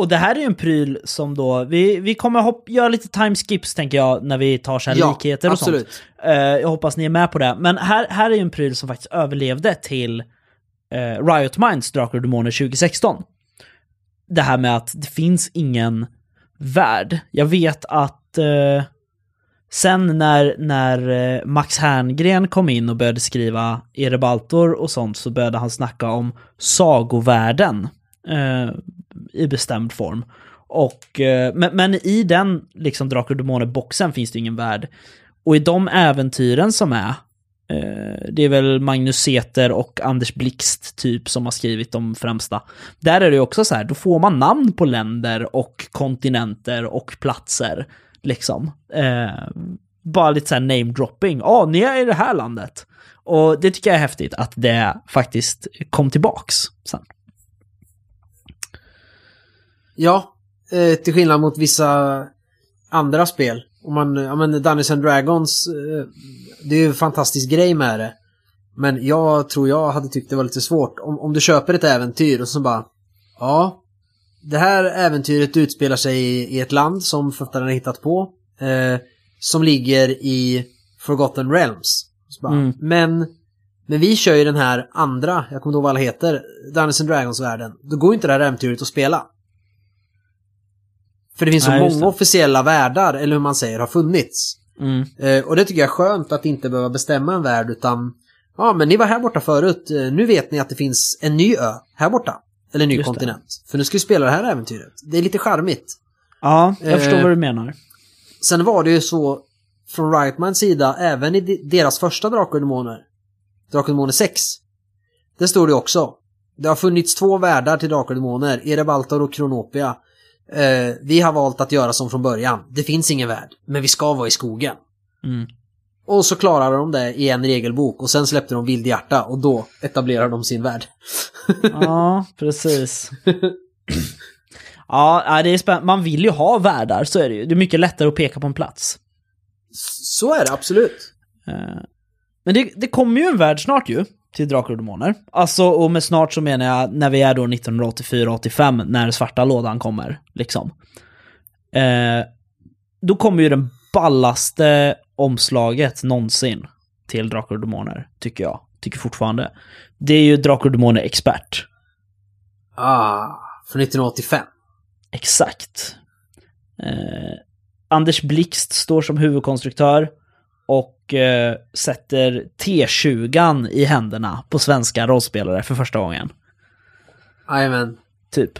och det här är ju en pryl som då, vi, vi kommer hopp, göra lite timeskips tänker jag när vi tar så här ja, likheter och absolut. sånt. Uh, jag hoppas ni är med på det. Men här, här är ju en pryl som faktiskt överlevde till uh, Riot Minds Drakar och Demoner 2016. Det här med att det finns ingen värld. Jag vet att uh, sen när, när eh, Max Herngren kom in och började skriva Erebaltor och sånt så började han snacka om sagovärlden eh, i bestämd form. Och, eh, men, men, i den liksom Drakar och Demoner-boxen finns det ingen värld. Och i de äventyren som är, eh, det är väl Magnus Seter och Anders Blixt typ som har skrivit de främsta. Där är det också så här, då får man namn på länder och kontinenter och platser. Liksom. Eh, bara lite så här name-dropping. Ja, oh, ni är i det här landet. Och det tycker jag är häftigt att det faktiskt kom tillbaks sen. Ja, eh, till skillnad mot vissa andra spel. Om man, ja men Dungeons and Dragons, eh, det är ju en fantastisk grej med det. Men jag tror jag hade tyckt det var lite svårt. Om, om du köper ett äventyr och så bara, ja, det här äventyret utspelar sig i, ett land som författaren har hittat på. Eh, som ligger i Forgotten Realms. Bara, mm. Men men vi kör ju den här andra, jag kommer inte ihåg vad alla heter, Dungeons and Dragons-världen. Då går ju inte det här äventyret att spela. För det finns så Nej, många officiella världar, eller hur man säger, har funnits. Mm. Eh, och det tycker jag är skönt att inte behöva bestämma en värld utan Ja men ni var här borta förut, eh, nu vet ni att det finns en ny ö här borta. Eller ny Just kontinent. Det. För nu ska vi spela det här äventyret. Det är lite charmigt. Ja, jag förstår eh, vad du menar. Sen var det ju så från Rightmans sida, även i deras första Drakar och Demoner, Drakar och Demoner 6. Det står det också. Det har funnits två världar till Drakar och Demoner, Erebaltor och Kronopia. Eh, vi har valt att göra som från början. Det finns ingen värld, men vi ska vara i skogen. Mm. Och så klarade de det i en regelbok och sen släppte de Vildhjärta och då etablerade de sin värld. Ja, precis. Ja, det är spännande. Man vill ju ha världar, så är det ju. Det är mycket lättare att peka på en plats. Så är det absolut. Eh, Men det, det kommer ju en värld snart ju, till Drakar och Demoner. Alltså, och med snart så menar jag när vi är då 1984-85, när svarta lådan kommer, liksom. Eh, då kommer ju den ballaste omslaget någonsin till Drakar och Demoner, tycker jag. Tycker fortfarande. Det är ju Drakar och Demoner Expert. Ah, från 1985. Exakt. Eh, Anders Blixt står som huvudkonstruktör och eh, sätter T20 i händerna på svenska rollspelare för första gången. Jajamän. Typ.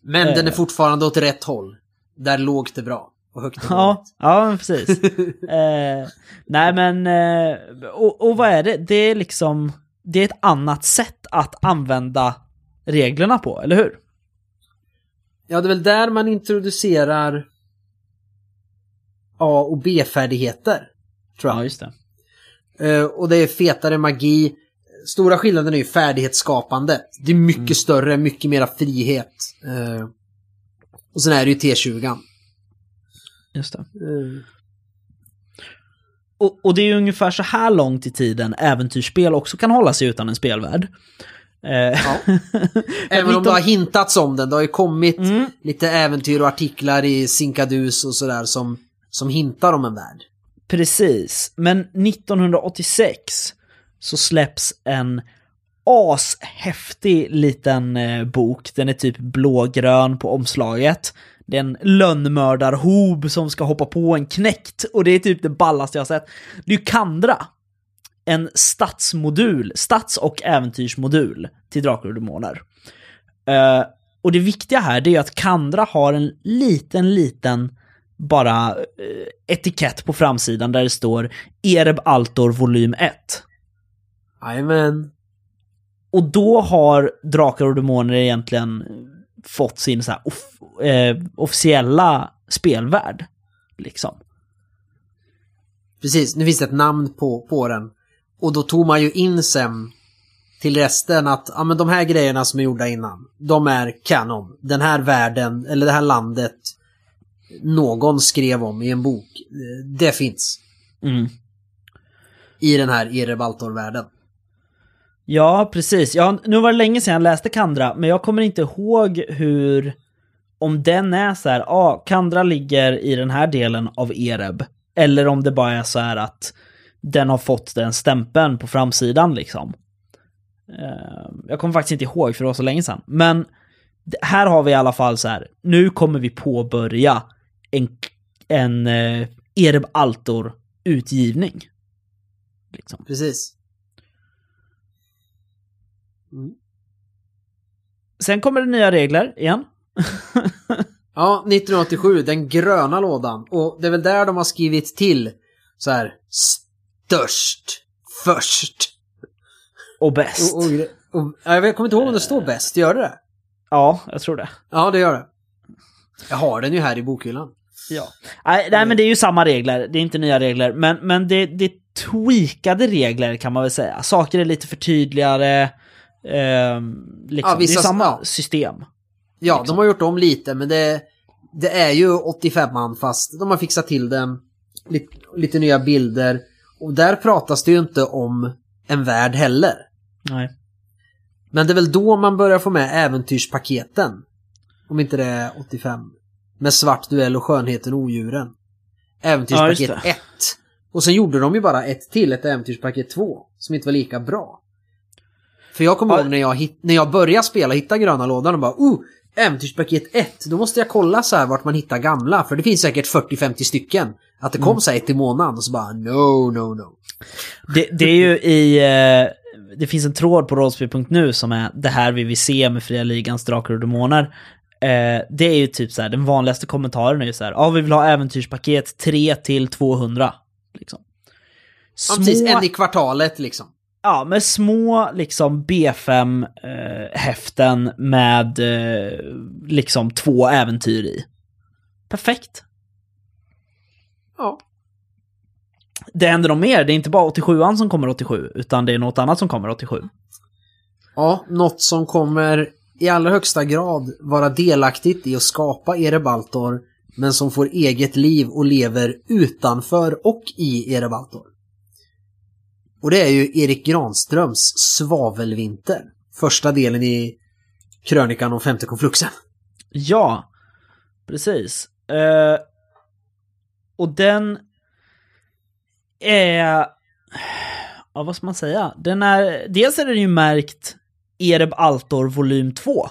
Men Eh. den är fortfarande åt rätt håll. Där lågt är bra. Och högt är Ja, ja precis. eh, nej men, eh, och, och vad är det? Det är liksom, det är ett annat sätt att använda reglerna på, eller hur? Ja, det är väl där man introducerar A och B-färdigheter. Tror jag. Ja, just det. Eh, och det är fetare magi. Stora skillnaden är ju färdighetsskapande. Det är mycket Mm. större, mycket mera frihet. Eh, och sen är det ju T20. Just det. Eh, Och, och det är ungefär så här långt i tiden äventyrsspel också kan hålla sig utan en spelvärld. Eh, Ja. Även om det har hintats om den. Det har ju kommit Mm. lite äventyr och artiklar i Sinkadus och sådär som, som hintar om en värld. Precis, men 1986 så släpps en ashäftig liten eh, bok. Den är typ blågrön på omslaget. Det är en lönnmördarhob som ska hoppa på en knäckt och det är typ det ballaste jag sett. Det är ju Kandra. En stadsmodul, stads och äventyrsmodul till Drakar och Demoner. Eh, och det viktiga här det är att Kandra har en liten, liten bara eh, etikett på framsidan där det står Ereb Altor volym 1. Jajamän. Och då har Drakar och Demoner egentligen fått sin så off- eh, officiella spelvärld. Liksom. Precis, nu finns det ett namn på, på den. Och då tog man ju in sen till resten att ja, men de här grejerna som är gjorda innan, de är kanon. Den här världen, eller det här landet, någon skrev om i en bok. Eh, Det finns Mm. i den här Erebaltor-världen. Ja, precis. Ja, nu var det länge sedan jag läste Kandra, men jag kommer inte ihåg hur... Om den är så här, ja, ah, Kandra ligger i den här delen av Ereb. Eller om det bara är så här att den har fått den stämpeln på framsidan liksom. Ehm, jag kommer faktiskt inte ihåg för det var så länge sedan. Men här har vi i alla fall så här, nu kommer vi påbörja en, en eh, Ereb Altor-utgivning. Liksom. Precis. Mm. Sen kommer det nya regler igen. Ja, 1987, den gröna lådan. Och det är väl där de har skrivit till så här störst, först. Och bäst. Och, och, och, ja, jag kommer inte ihåg om det står bäst, gör det det? Ja, jag tror det. Ja, det gör det. Jag har den ju här i bokhyllan. Ja. Nej, nej, men det är ju samma regler. Det är inte nya regler. Men, men det, det är tweakade regler kan man väl säga. Saker är lite förtydligade. Ehm, liksom. Ja, vissa- det är samma ja. system. Ja, Liksom. de har gjort om lite, men det, det är ju 85an fast de har fixat till den. Lite, lite nya bilder. Och där pratas det ju inte om en värld heller. Nej. Men det är väl då man börjar få med äventyrspaketen. Om inte det är 85. Med svart duell och skönheten och odjuren. Ja, Äventyrspaket det. 1. Och sen gjorde de ju bara ett till, ett äventyrspaket 2. Som inte var lika bra. För jag kommer Ja. ihåg när jag, hit, när jag började spela, hitta gröna lådan och bara oh, äventyrspaket 1. Då måste jag kolla så här vart man hittar gamla. För det finns säkert 40-50 stycken. Att det kom så här ett i månaden och så bara no, no, no. Det, det är ju i... eh, det finns en tråd på rollspel.nu som är det här vi vill se med Fria Ligans Drakar och Demoner. Eh, det är ju typ så här, den vanligaste kommentaren är ju så här, ja vi vill ha äventyrspaket 3 till 200. Liksom. Ja, precis, en i kvartalet liksom. Ja, med små liksom B5-häften med eh, liksom två äventyr i. Perfekt. Ja. det händer nog mer. Det är inte bara 87an som kommer 87, utan det är något annat som kommer 87. Ja, något som kommer i allra högsta grad vara delaktigt i att skapa Erebaltor, men som får eget liv och lever utanför och i Erebaltor. Och det är ju Erik Granströms Svavelvinter. Första delen i krönikan om femte konfluxen. Ja, precis. Uh, och den är... Ja, vad ska man säga? Den är... Dels är den ju märkt Ereb Altor volym 2.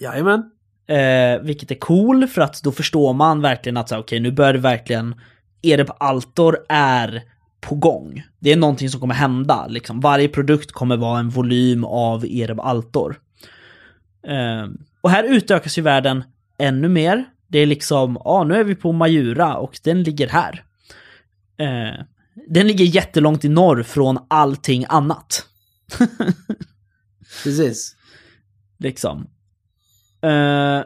Jajamän. Eh, vilket är cool för att då förstår man verkligen att okej okay, nu börjar det verkligen Ereb Altor är på gång. Det är någonting som kommer hända. Liksom. Varje produkt kommer vara en volym av Ereb Altor. Eh, och här utökas ju världen ännu mer. Det är liksom, ja nu är vi på Majura och den ligger här. Eh, den ligger jättelångt i norr från allting annat. Precis. Liksom. Eh,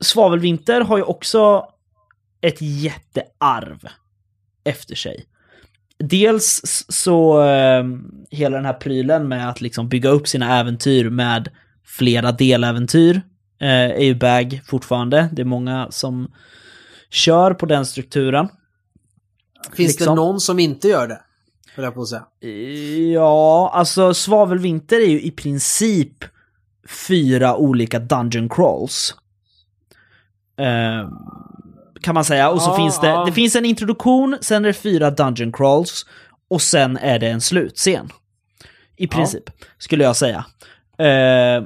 Svavelvinter har ju också ett jättearv efter sig. Dels så eh, hela den här prylen med att liksom bygga upp sina äventyr med flera deläventyr eh, är ju bag fortfarande. Det är många som kör på den strukturen. Finns liksom. det någon som inte gör det? Höll jag på att säga. Ja, alltså Svavelvinter är ju i princip fyra olika dungeon crawls. Eh, kan man säga. Och så ah, finns det, ah. det finns en introduktion, sen är det fyra dungeon crawls och sen är det en slutscen. I princip, ah. skulle jag säga. Eh,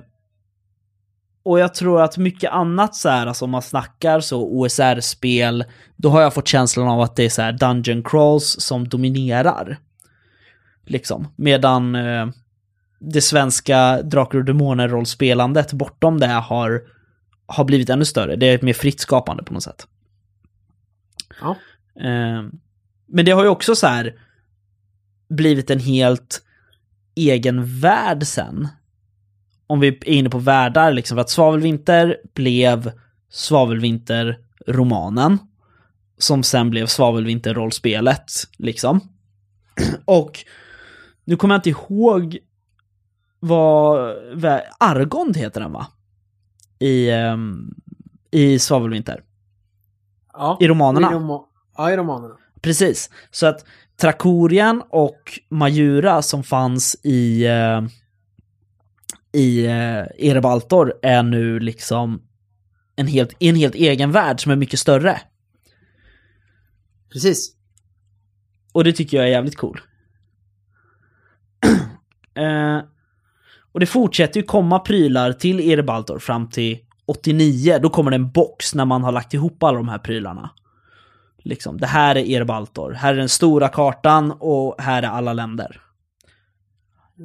och jag tror att mycket annat så här, alltså om man snackar så OSR-spel, då har jag fått känslan av att det är så här dungeon crawls som dominerar. Liksom. Medan eh, det svenska Drakar och Demoner-rollspelandet bortom det har, har blivit ännu större. Det är ett mer fritt skapande på något sätt. Ja. Eh, men det har ju också så här blivit en helt egen värld sen om vi är inne på världar, liksom, för att Svavelvinter blev Svavelvinter-romanen. Som sen blev Svavelvinter-rollspelet, liksom. Och nu kommer jag inte ihåg vad... Argond heter den va? I, um, i Svavelvinter. Ja, I romanerna. I rom ja, i romanerna. Precis. Så att Trakorian och Majura som fanns i... Uh, i eh, Erebaltor är nu liksom en helt, en helt egen värld som är mycket större. Precis. Och det tycker jag är jävligt cool. eh, och det fortsätter ju komma prylar till Erebaltor fram till 89. Då kommer det en box när man har lagt ihop alla de här prylarna. Liksom, det här är Erebaltor. Här är den stora kartan och här är alla länder.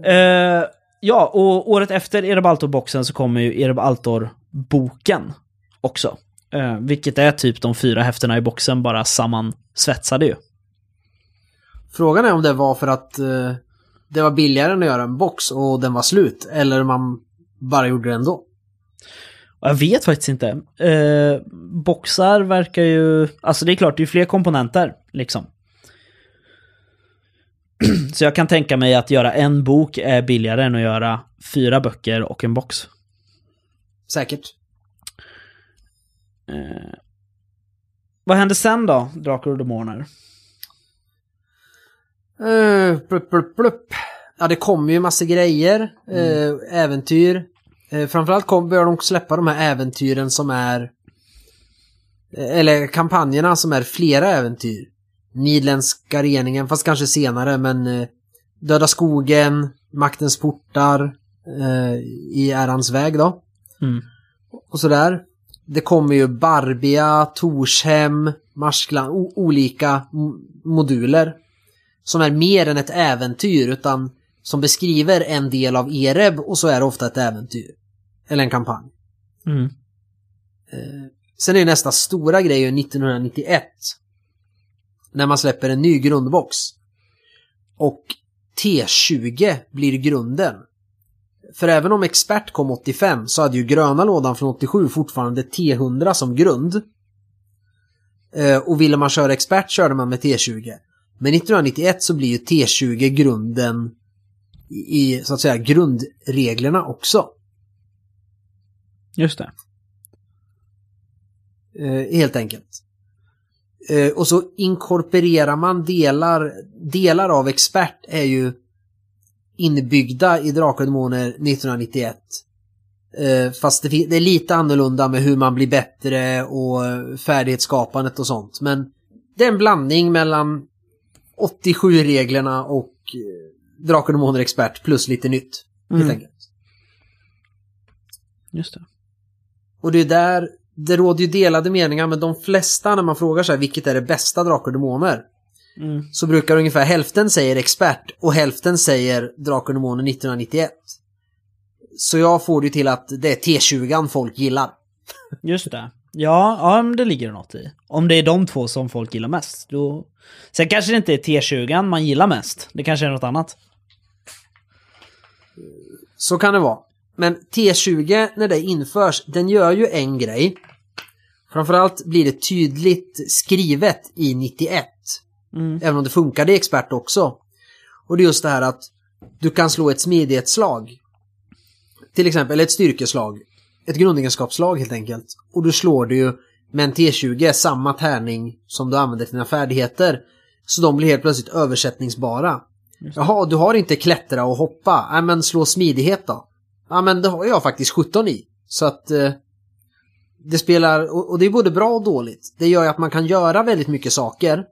Eh, Ja, och året efter Erebaltor-boxen så kommer ju Erebaltor-boken också. Eh, vilket är typ de fyra häftena i boxen bara sammansvetsade ju. Frågan är om det var för att eh, det var billigare än att göra en box och den var slut, eller man bara gjorde det ändå. Jag vet faktiskt inte. Eh, boxar verkar ju... Alltså det är klart, det är fler komponenter liksom. Så jag kan tänka mig att göra en bok är billigare än att göra fyra böcker och en box. Säkert. Eh, vad hände sen då, Drakar och Demoner? Uh, plupp, plupp, plupp. Ja, det kommer ju massa grejer. Mm. Uh, äventyr. Uh, framförallt kom, börjar de släppa de här äventyren som är... Eller kampanjerna som är flera äventyr. Nidländska reningen, fast kanske senare, men eh, Döda skogen, Maktens portar, eh, I ärans väg då. Mm. Och sådär. Det kommer ju Barbia, Torshem, Marskland, olika moduler. Som är mer än ett äventyr, utan som beskriver en del av Ereb och så är det ofta ett äventyr. Eller en kampanj. Mm. Eh, sen är nästa stora grej 1991 när man släpper en ny grundbox. Och T20 blir grunden. För även om expert kom 85 så hade ju gröna lådan från 87 fortfarande T100 som grund. Eh, och ville man köra expert körde man med T20. Men 1991 så blir ju T20 grunden i, så att säga grundreglerna också. Just det. Eh, helt enkelt. Eh, och så inkorporerar man delar, delar av expert är ju inbyggda i Drakar och Demoner 1991. Eh, fast det, det, är lite annorlunda med hur man blir bättre och färdighetsskapandet och sånt. Men det är en blandning mellan 87-reglerna och eh, Drakar och Demoner expert plus lite nytt. Mm. Helt enkelt. Just det. Och det är där det råder ju delade meningar men de flesta när man frågar sig vilket är det bästa Drakar och Demoner Mm. så brukar ungefär hälften säger expert och hälften säger Drakar och Demoner 1991. Så jag får det till att det är T20 folk gillar. Just det. Ja, ja, det ligger något i. Om det är de två som folk gillar mest. Då... Sen kanske det inte är T20 man gillar mest. Det kanske är något annat. Så kan det vara. Men T20 när det införs, den gör ju en grej. Framförallt blir det tydligt skrivet i 91. Mm. Även om det funkade i expert också. Och det är just det här att du kan slå ett smidighetsslag. Till exempel ett styrkeslag. Ett grundegenskapsslag helt enkelt. Och du slår det ju med en T20, samma tärning som du använder till dina färdigheter. Så de blir helt plötsligt översättningsbara. Jaha, du har inte klättra och hoppa. Nej men slå smidighet då. Ja men det har jag faktiskt 17 i. Så att eh, det spelar, och, och det är både bra och dåligt. Det gör ju att man kan göra väldigt mycket saker.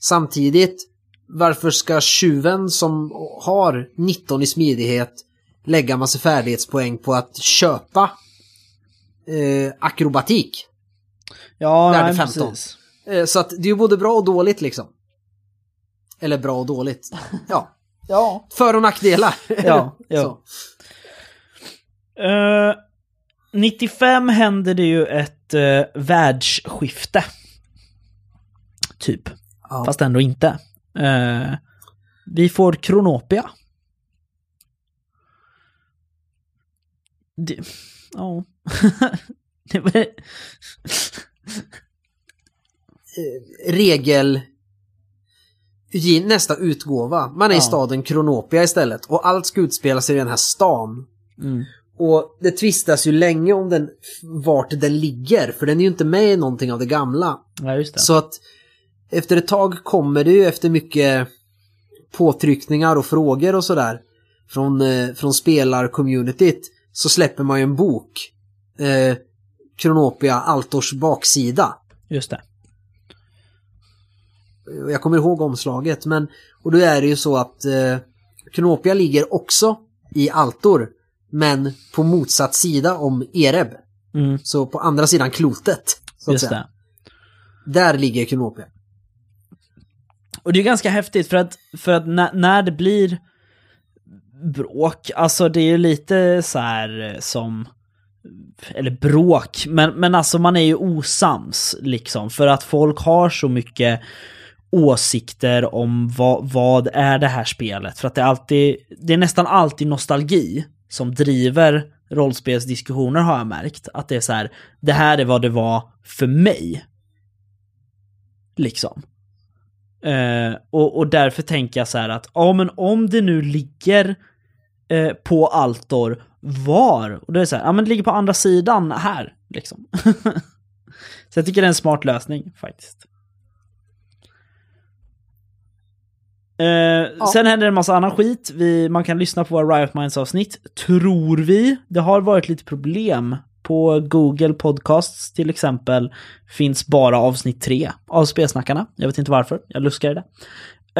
Samtidigt, varför ska tjuven som har 19 i smidighet lägga massa färdighetspoäng på att köpa eh, akrobatik? Ja, nej, 15. precis. Eh, så att det är ju både bra och dåligt liksom. Eller bra och dåligt. Ja, Ja. för och nackdelar. Ja, ja. Så. Eh, 95 händer det ju ett uh, världsskifte. Typ. Ja. Fast ändå inte. Eh, vi får Kronopia. Det, ja. regel i nästa utgåva. Man är Ja. i staden Kronopia istället och allt ska utspela sig i den här stan. mm, Och det tvistas ju länge om den, vart den ligger, för den är ju inte med i någonting av det gamla. ja, det. Så att efter ett tag kommer det ju efter mycket påtryckningar och frågor och sådär från, eh, från spelarcommunityt så släpper man ju en bok. Eh, Kronopia Altors baksida. Just det. Jag kommer ihåg omslaget men och då är det ju så att eh, Kronopia ligger också i Altor men på motsatt sida om Ereb. Mm, Så på andra sidan klotet. Så just säga. det. Där ligger Kronopia. Och det är ganska häftigt för att, för att när, när det blir bråk, alltså det är ju lite så här eh, som, eller bråk, men, men alltså man är ju osams liksom för att folk har så mycket åsikter om vad, vad är det här spelet. För att det är alltid, det är nästan alltid nostalgi som driver rollspelsdiskussioner har jag märkt. Att det är så här, det här är vad det var för mig. Liksom. Eh, och, och därför tänker jag så här att, ja men om det nu ligger eh, på Altor, var? Och då är det så här, ja men det ligger på andra sidan här, liksom. så jag tycker det är en smart lösning faktiskt. Eh, Sen händer det en massa annan skit. Vi, man kan lyssna på våra Riot Minds avsnitt, tror vi. Det har varit lite problem. På Google Podcasts till exempel finns bara avsnitt tre av Spelsnackarna. Jag vet inte varför, jag luskar i det.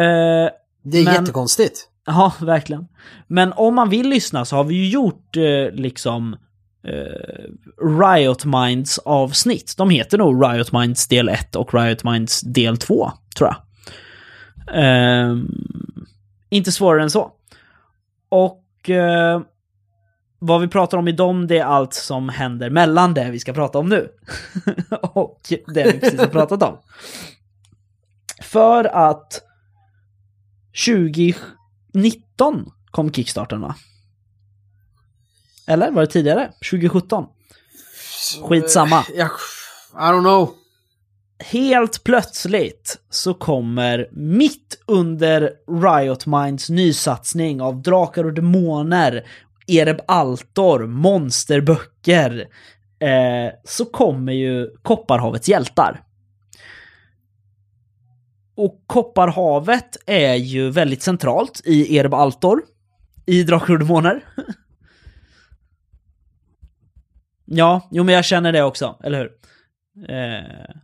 Eh, Det är Men- jättekonstigt. Ja, verkligen. Men om man vill lyssna så har vi ju gjort eh, liksom eh, Riot Minds avsnitt. De heter nog Riot Minds del 1 och Riot Minds del 2, tror jag. Ehm, inte svårare än så. Och eh, vad vi pratar om i dem, det är allt som händer mellan det vi ska prata om nu. och det vi precis har pratat om. För att 2019 kom Kickstarten va? Eller var det tidigare? 2017? Skitsamma. Ja, I don't know helt plötsligt så kommer mitt under Riot Minds nysatsning av Drakar och Demoner, Ereb Altor, monsterböcker, eh, så kommer ju Kopparhavets hjältar. Och Kopparhavet är ju väldigt centralt i Ereb Altor, i Drakar och Demoner. ja, jo men jag känner det också, eller hur? Eh,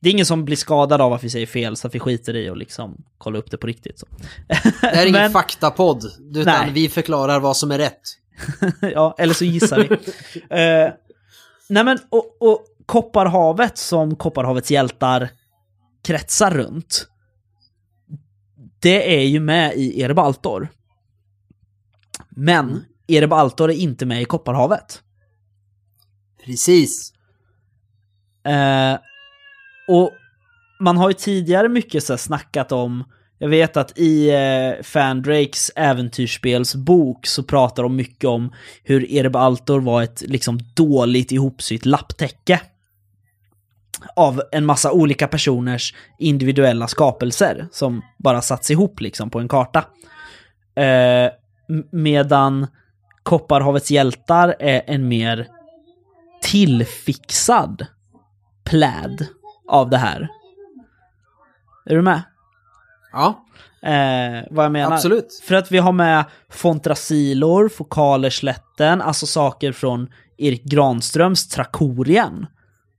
det är ingen som blir skadad av att vi säger fel så att vi skiter i och liksom kolla upp det på riktigt. Så. Det här är ingen Men... faktapodd, utan Nej. vi förklarar vad som är rätt. ja, eller så gissar vi. uh, nej men, och, och Kopparhavet som Kopparhavets hjältar kretsar runt, det är ju med i Erebaltor. Men mm. Erebaltor är inte med i Kopparhavet. Precis. Uh, och man har ju tidigare mycket så här snackat om, jag vet att i eh, Fandrakes äventyrsspelsbok så pratar de mycket om hur Erebaltor var ett liksom dåligt ihopsytt lapptäcke. Av en massa olika personers individuella skapelser som bara satts ihop liksom på en karta. Eh, medan Kopparhavets hjältar är en mer tillfixad pläd av det här. Är du med? Ja. Eh, vad jag menar. Absolut. För att vi har med Fontrasilor, Fokalerslätten, alltså saker från Erik Granströms Trakorien.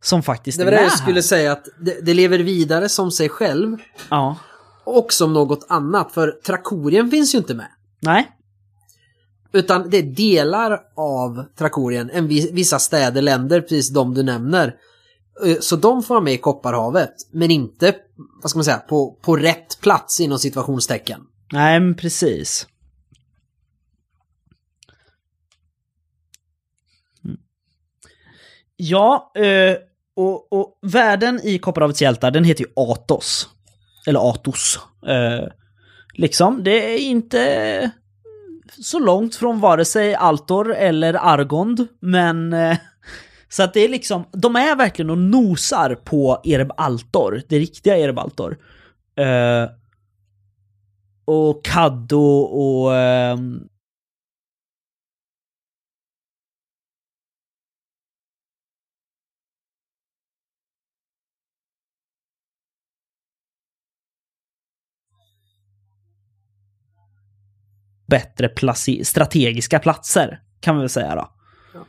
Som faktiskt är med Det var det jag skulle säga att det, det, lever vidare som sig själv. Ja. Och som något annat, för Trakorien finns ju inte med. Nej. Utan det är delar av Trakorien, en vissa städer, länder, precis de du nämner, Eh, så de får vara med i Kopparhavet, men inte, vad ska man säga, på, på rätt plats inom situationstecken. Nej, men precis. Ja, eh, och, och världen i Kopparhavets hjältar, den heter ju Atos. Eller Atos. Eh, liksom, det är inte så långt från vare sig Altor eller Argond, men så att det är liksom, de är verkligen och nosar på Ereb Altor, det riktiga Ereb Altor. Uh, och Kaddo och... Uh, bättre strategiska platser, kan vi väl säga då.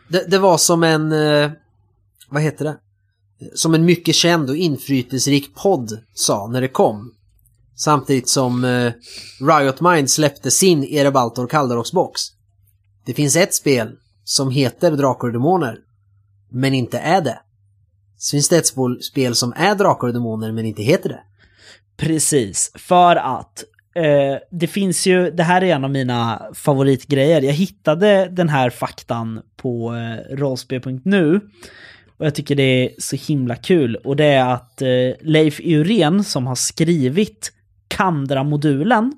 Det, det, var som en, eh, vad heter det? Som en mycket känd och inflytelserik podd sa när det kom. Samtidigt som eh, Riot Mind släppte sin Erebaltor Kaldarox-box. Det finns ett spel som heter Drakar och Demoner, men inte är det. Så finns det ett spel som är Drakar och Demoner, men inte heter det. Precis, för att Eh, det finns ju, det här är en av mina favoritgrejer. Jag hittade den här faktan på eh, rollspel.nu. Och jag tycker det är så himla kul. Och det är att eh, Leif Uren som har skrivit Kandra-modulen.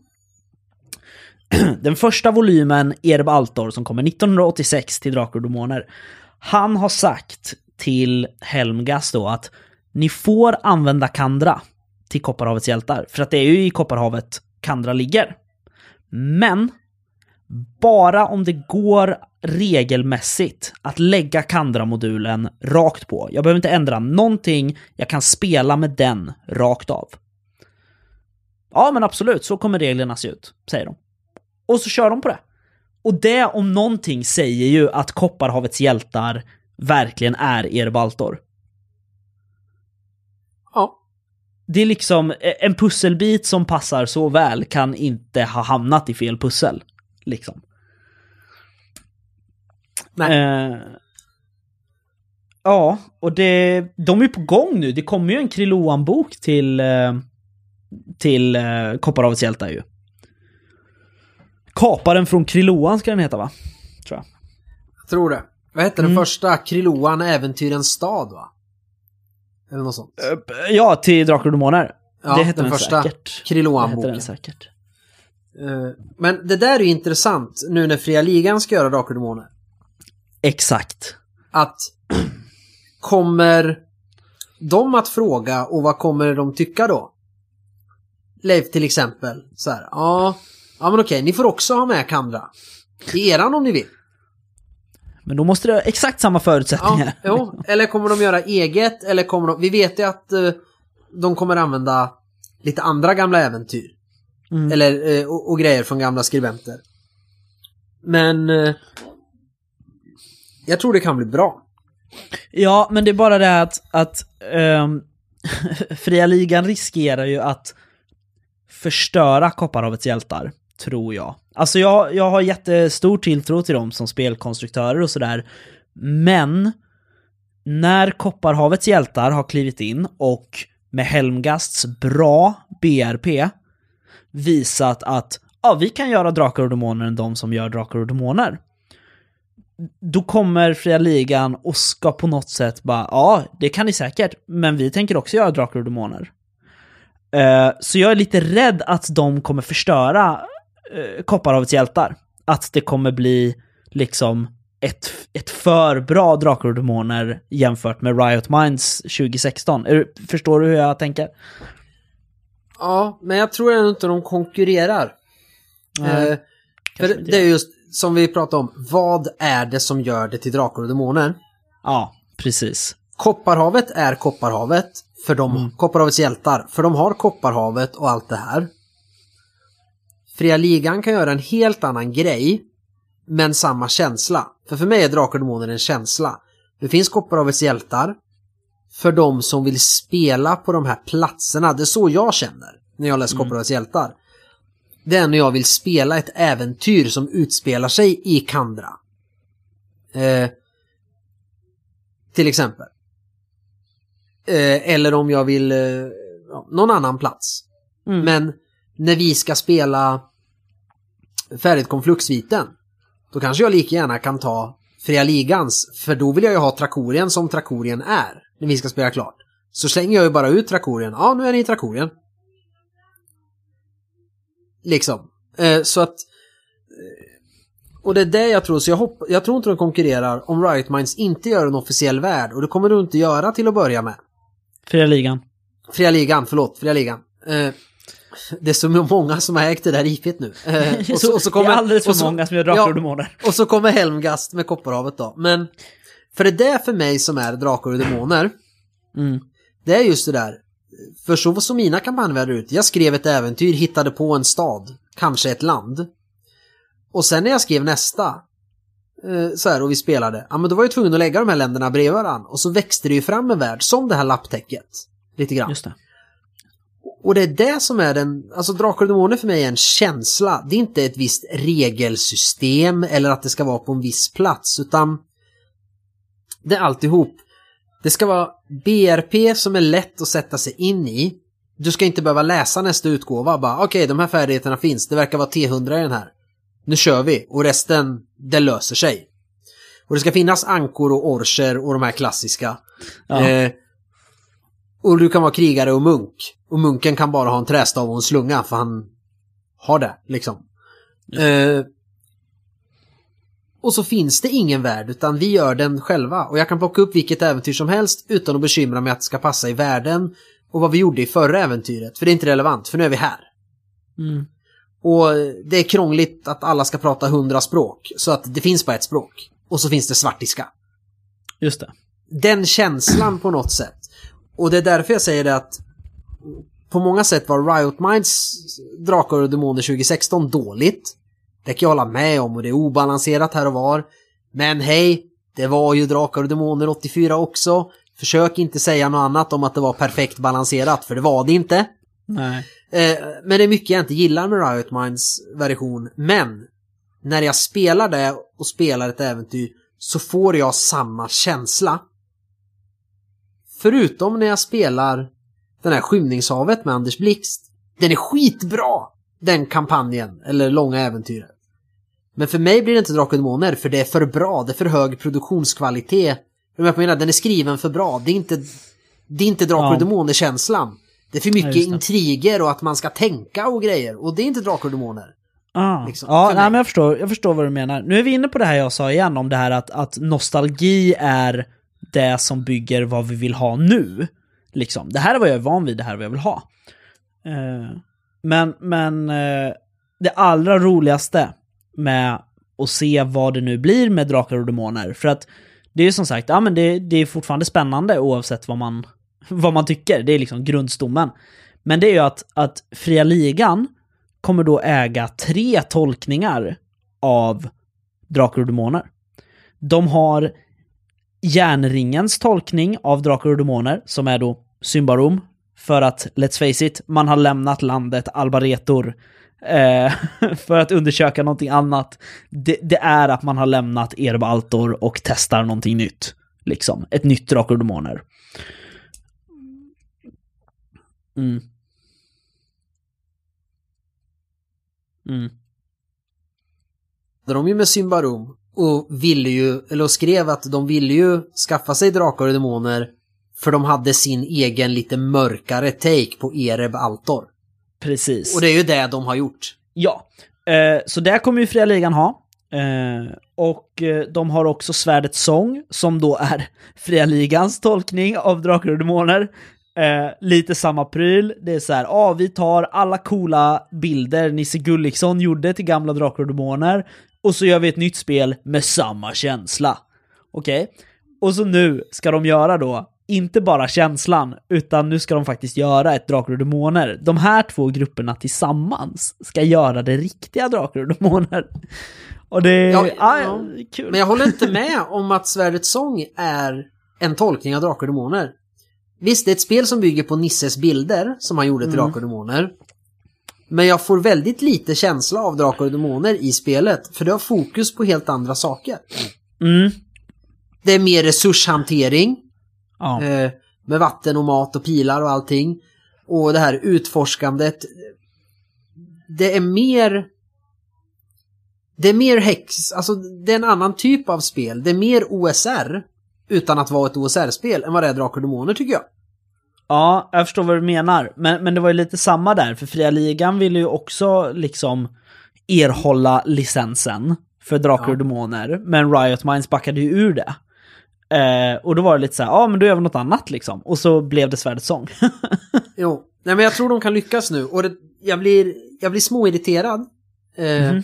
den första volymen, Erb Altor, som kommer 1986 till Drakar och Demoner. Han har sagt till Helmgas då att ni får använda Kandra till Kopparhavets hjältar. För att det är ju i Kopparhavet Kandra ligger. Men bara om det går regelmässigt att lägga Kandra-modulen rakt på. Jag behöver inte ändra någonting, jag kan spela med den rakt av. Ja, men absolut, så kommer reglerna se ut, säger de. Och så kör de på det. Och det om någonting säger ju att Kopparhavets hjältar verkligen är Erbaltor Baltor. Ja det är liksom e, en pusselbit som passar så väl kan inte ha hamnat i fel pussel. Liksom. Nej. Eh, ja, och det, de är på gång nu. Det kommer ju en Kriloan-bok till, eh, till eh, Kopparhavets hjältar ju. Kaparen från Kriloan ska den heta va? Tror jag. Jag tror det. Vad hette mm. den första? Kriloan Äventyrens stad va? Eller något sånt. Eh, ja, till Drakar och Demoner. Ja, det hette den, den första säkert. Kriloan-boken. säkert. Eh, men det där är ju intressant nu när Fria Ligan ska göra Drakar och Demoner. Exakt. Att kommer... dem att fråga och vad kommer de tycka då? Leif till exempel, så här, ja, ja men okej, ni får också ha med Kandra. I eran om ni vill. Men då måste det ha exakt samma förutsättningar. Ja, jo. Eller kommer de göra eget? Eller kommer de... Vi vet ju att eh, de kommer använda lite andra gamla äventyr. Mm. Eller, eh, och, och grejer från gamla skribenter. Men... Eh, jag tror det kan bli bra. Ja, men det är bara det att, att ehm, Fria Ligan riskerar ju att förstöra Kopparhavets hjältar, tror jag. Alltså jag, jag har jättestor tilltro till dem som spelkonstruktörer och sådär, men när Kopparhavets hjältar har klivit in och med Helmgasts bra BRP visat att ja, vi kan göra Drakar och Demoner än de som gör Drakar och Demoner då kommer Fria Ligan och ska på något sätt bara, ja, det kan ni säkert, men vi tänker också göra Drakar och Demoner. Eh, så jag är lite rädd att de kommer förstöra uh, Kopparhavets hjältar. Att det kommer bli liksom ett, ett för bra Drakar och Demoner jämfört med Riot Minds 2016. Är, du- förstår du hur jag tänker? Ja, men jag tror ändå inte de konkurrerar. Eh, för det är just som vi pratade om, vad är det som gör det till Drakar och Demoner? Ja, precis. Kopparhavet är Kopparhavet för de, Mm. Kopparhavets hjältar, för de har Kopparhavet och allt det här. Fria Ligan kan göra en helt annan grej, men samma känsla. För för mig är Drakar och Demoner en känsla. Det finns Kopparhavets hjältar, för de som vill spela på de här platserna. Det är så jag känner när jag läser Kopparhavets hjältar. Det är när jag vill spela ett äventyr som utspelar sig i Kandra. Eh, till exempel. Eh, eller om jag vill eh, någon annan plats. Mm. Men när vi ska spela färdigt konfluxviten då kanske jag lika gärna kan ta Fria Ligans för då vill jag ju ha Trakorien som Trakorien är när vi ska spela klart. Så slänger jag ju bara ut Trakorien. Ja, nu är ni i Trakorien. Liksom. Eh, så att... eh, Och det är det jag tror, så jag, hopp, jag tror inte de konkurrerar om Riot Minds inte gör en officiell värld och det kommer du inte göra till att börja med. Fria Ligan. Fria Ligan, förlåt, Fria Ligan. Det är så många som har ägt det där IPet nu. Eh, och så, och så kommer, det är alldeles för och så- många som gör Drakar ja, och Demoner. Och så kommer Helmgast med Kopparhavet då. Men för det är för mig som är Drakar och Demoner. Mm. Det är just det där. För så såg mina kampanjvärldar ut. Jag skrev ett äventyr, hittade på en stad, kanske ett land. Och sen när jag skrev nästa, eh, så här och vi spelade, ja men då var jag tvungen att lägga de här länderna bredvid varandra. Och så växte det ju fram en värld, som det här lapptäcket. Lite grann. Just det. Och det är det som är den, alltså Drakar och Demoner för mig är en känsla. Det är inte ett visst regelsystem eller att det ska vara på en viss plats utan det är alltihop. Det ska vara BRP som är lätt att sätta sig in i. Du ska inte behöva läsa nästa utgåva bara okej de här färdigheterna finns, det verkar vara T100 i den här. Nu kör vi och resten det löser sig. Och det ska finnas ankor och orcher och de här klassiska. Ja. Eh, och du kan vara krigare och munk. Och munken kan bara ha en trästav och en slunga för han har det liksom. Eh, och så finns det ingen värld utan vi gör den själva. Och jag kan plocka upp vilket äventyr som helst utan att bekymra mig att det ska passa i världen. Och vad vi gjorde i förra äventyret. För det är inte relevant, för nu är vi här. Mm. Och det är krångligt att alla ska prata hundra språk. Så att det finns bara ett språk. Och så finns det svartiska. Just det. den känslan på något sätt. Och det är därför jag säger det att på många sätt var Riot Minds Drakar och Demoner 2016 dåligt. Det kan jag hålla med om och det är obalanserat här och var. Men hej, det var ju Drakar och Demoner 84 också. Försök inte säga något annat om att det var perfekt balanserat, för det var det inte. Nej. Eh, men det är mycket jag inte gillar med Riot Minds version. Men när jag spelar det och spelar ett äventyr så får jag samma känsla. Förutom när jag spelar den här Skymningshavet med Anders Blixt. Den är skitbra! Den kampanjen, eller långa äventyret. Men för mig blir det inte Drakar och Demoner för det är för bra, det är för hög produktionskvalitet. Jag menar, den är skriven för bra, det är inte, det är inte Drakar och Ja. Demoner-känslan. Det är för mycket det. intriger och att man ska tänka och grejer. Och det är inte Drakar och Demoner. Ah. Liksom, ja, nej, men jag förstår, jag förstår vad du menar. Nu är vi inne på det här jag sa igen om det här att, att nostalgi är det som bygger vad vi vill ha nu. Liksom. Det här är vad jag är van vid, det här är vad jag vill ha. Eh, men men eh, det allra roligaste med att se vad det nu blir med Drakar och Demoner, för att det är ju som sagt, ja men det, det är fortfarande spännande oavsett vad man, vad man tycker, det är liksom grundstommen. Men det är ju att, att Fria Ligan kommer då äga tre tolkningar av Drakar och Demoner. De har Järnringens tolkning av Drakar och Demoner, som är då Symbarom, för att, let's face it, man har lämnat landet Albaretor eh, för att undersöka någonting annat. Det, det, är att man har lämnat Erbaltor och testar någonting nytt. Liksom, ett nytt Drakar och Demoner. Mm. Mm. De ju med Symbarom och ville ju, eller skrev att de ville ju skaffa sig drakar och demoner för de hade sin egen lite mörkare take på Ereb Altor. Precis. Och det är ju det de har gjort. Ja, eh, så det kommer ju Fria Ligan ha. Eh, och eh, de har också Svärdets sång, som då är Fria Ligans tolkning av Drakar och Demoner. Eh, lite samma pryl, det är så här, ah, vi tar alla coola bilder Nisse Gulliksson gjorde till gamla Drakar och Demoner och så gör vi ett nytt spel med samma känsla. Okej? Okay? Och så nu ska de göra då, inte bara känslan, utan nu ska de faktiskt göra ett Drakar och Demoner. De här två grupperna tillsammans ska göra det riktiga Drakar och Demoner. Och det ja, ah, ja, kul. Men jag håller inte med om att Svärdets sång är en tolkning av Drakar och Demoner. Visst, det är ett spel som bygger på Nisses bilder som han gjorde till mm. Drakar och Demoner. Men jag får väldigt lite känsla av Drakar och Demoner i spelet, för det har fokus på helt andra saker. Mm. Det är mer resurshantering. Ja. Eh, med vatten och mat och pilar och allting. Och det här utforskandet. Det är mer... Det är mer häx, alltså det är en annan typ av spel. Det är mer OSR utan att vara ett OSR-spel än vad det är Drakar och Demoner tycker jag. Ja, jag förstår vad du menar. Men, men det var ju lite samma där, för Fria Ligan ville ju också liksom erhålla licensen för Drakar ja. och Demoner, men Riot Minds backade ju ur det. Eh, och då var det lite så här, ja men då gör vi något annat liksom. Och så blev det Svärdets sång. jo, nej men jag tror de kan lyckas nu. Och det, jag, blir, jag blir småirriterad eh, mm.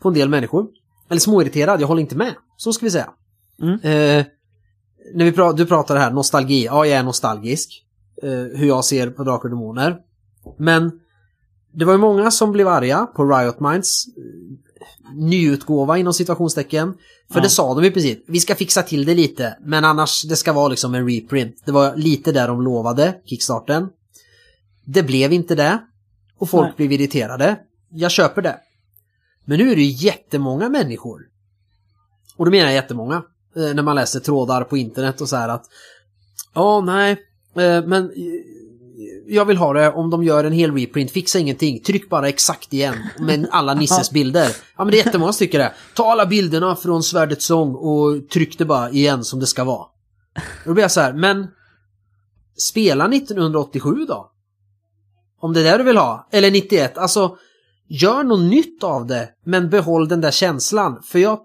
på en del människor. Eller småirriterad, jag håller inte med. Så ska vi säga. Mm. Eh, när vi pra du pratar här, nostalgi. Ja, jag är nostalgisk. Eh, hur jag ser på Drakar och Demoner. Men det var ju många som blev arga på Riot Minds eh, nyutgåva inom situationstecken. För ja. det sa de ju precis, vi ska fixa till det lite, men annars det ska vara liksom en reprint. Det var lite där de lovade, kickstarten. Det blev inte det. Och folk Nej. blev irriterade. Jag köper det. Men nu är det ju jättemånga människor. Och då menar jag jättemånga. Eh, när man läser trådar på internet och så här att Ja, nej, Eh, men jag vill ha det om de gör en hel reprint, fixa ingenting, tryck bara exakt igen med alla Nisses bilder. Ja men det är jättemånga som tycker det. Ta alla bilderna från Svärdets sång och tryck det bara igen som det ska vara. Då blir jag så här, men spela 1987 då? Om det är det du vill ha, eller 91, alltså gör något nytt av det, men behåll den där känslan. För jag,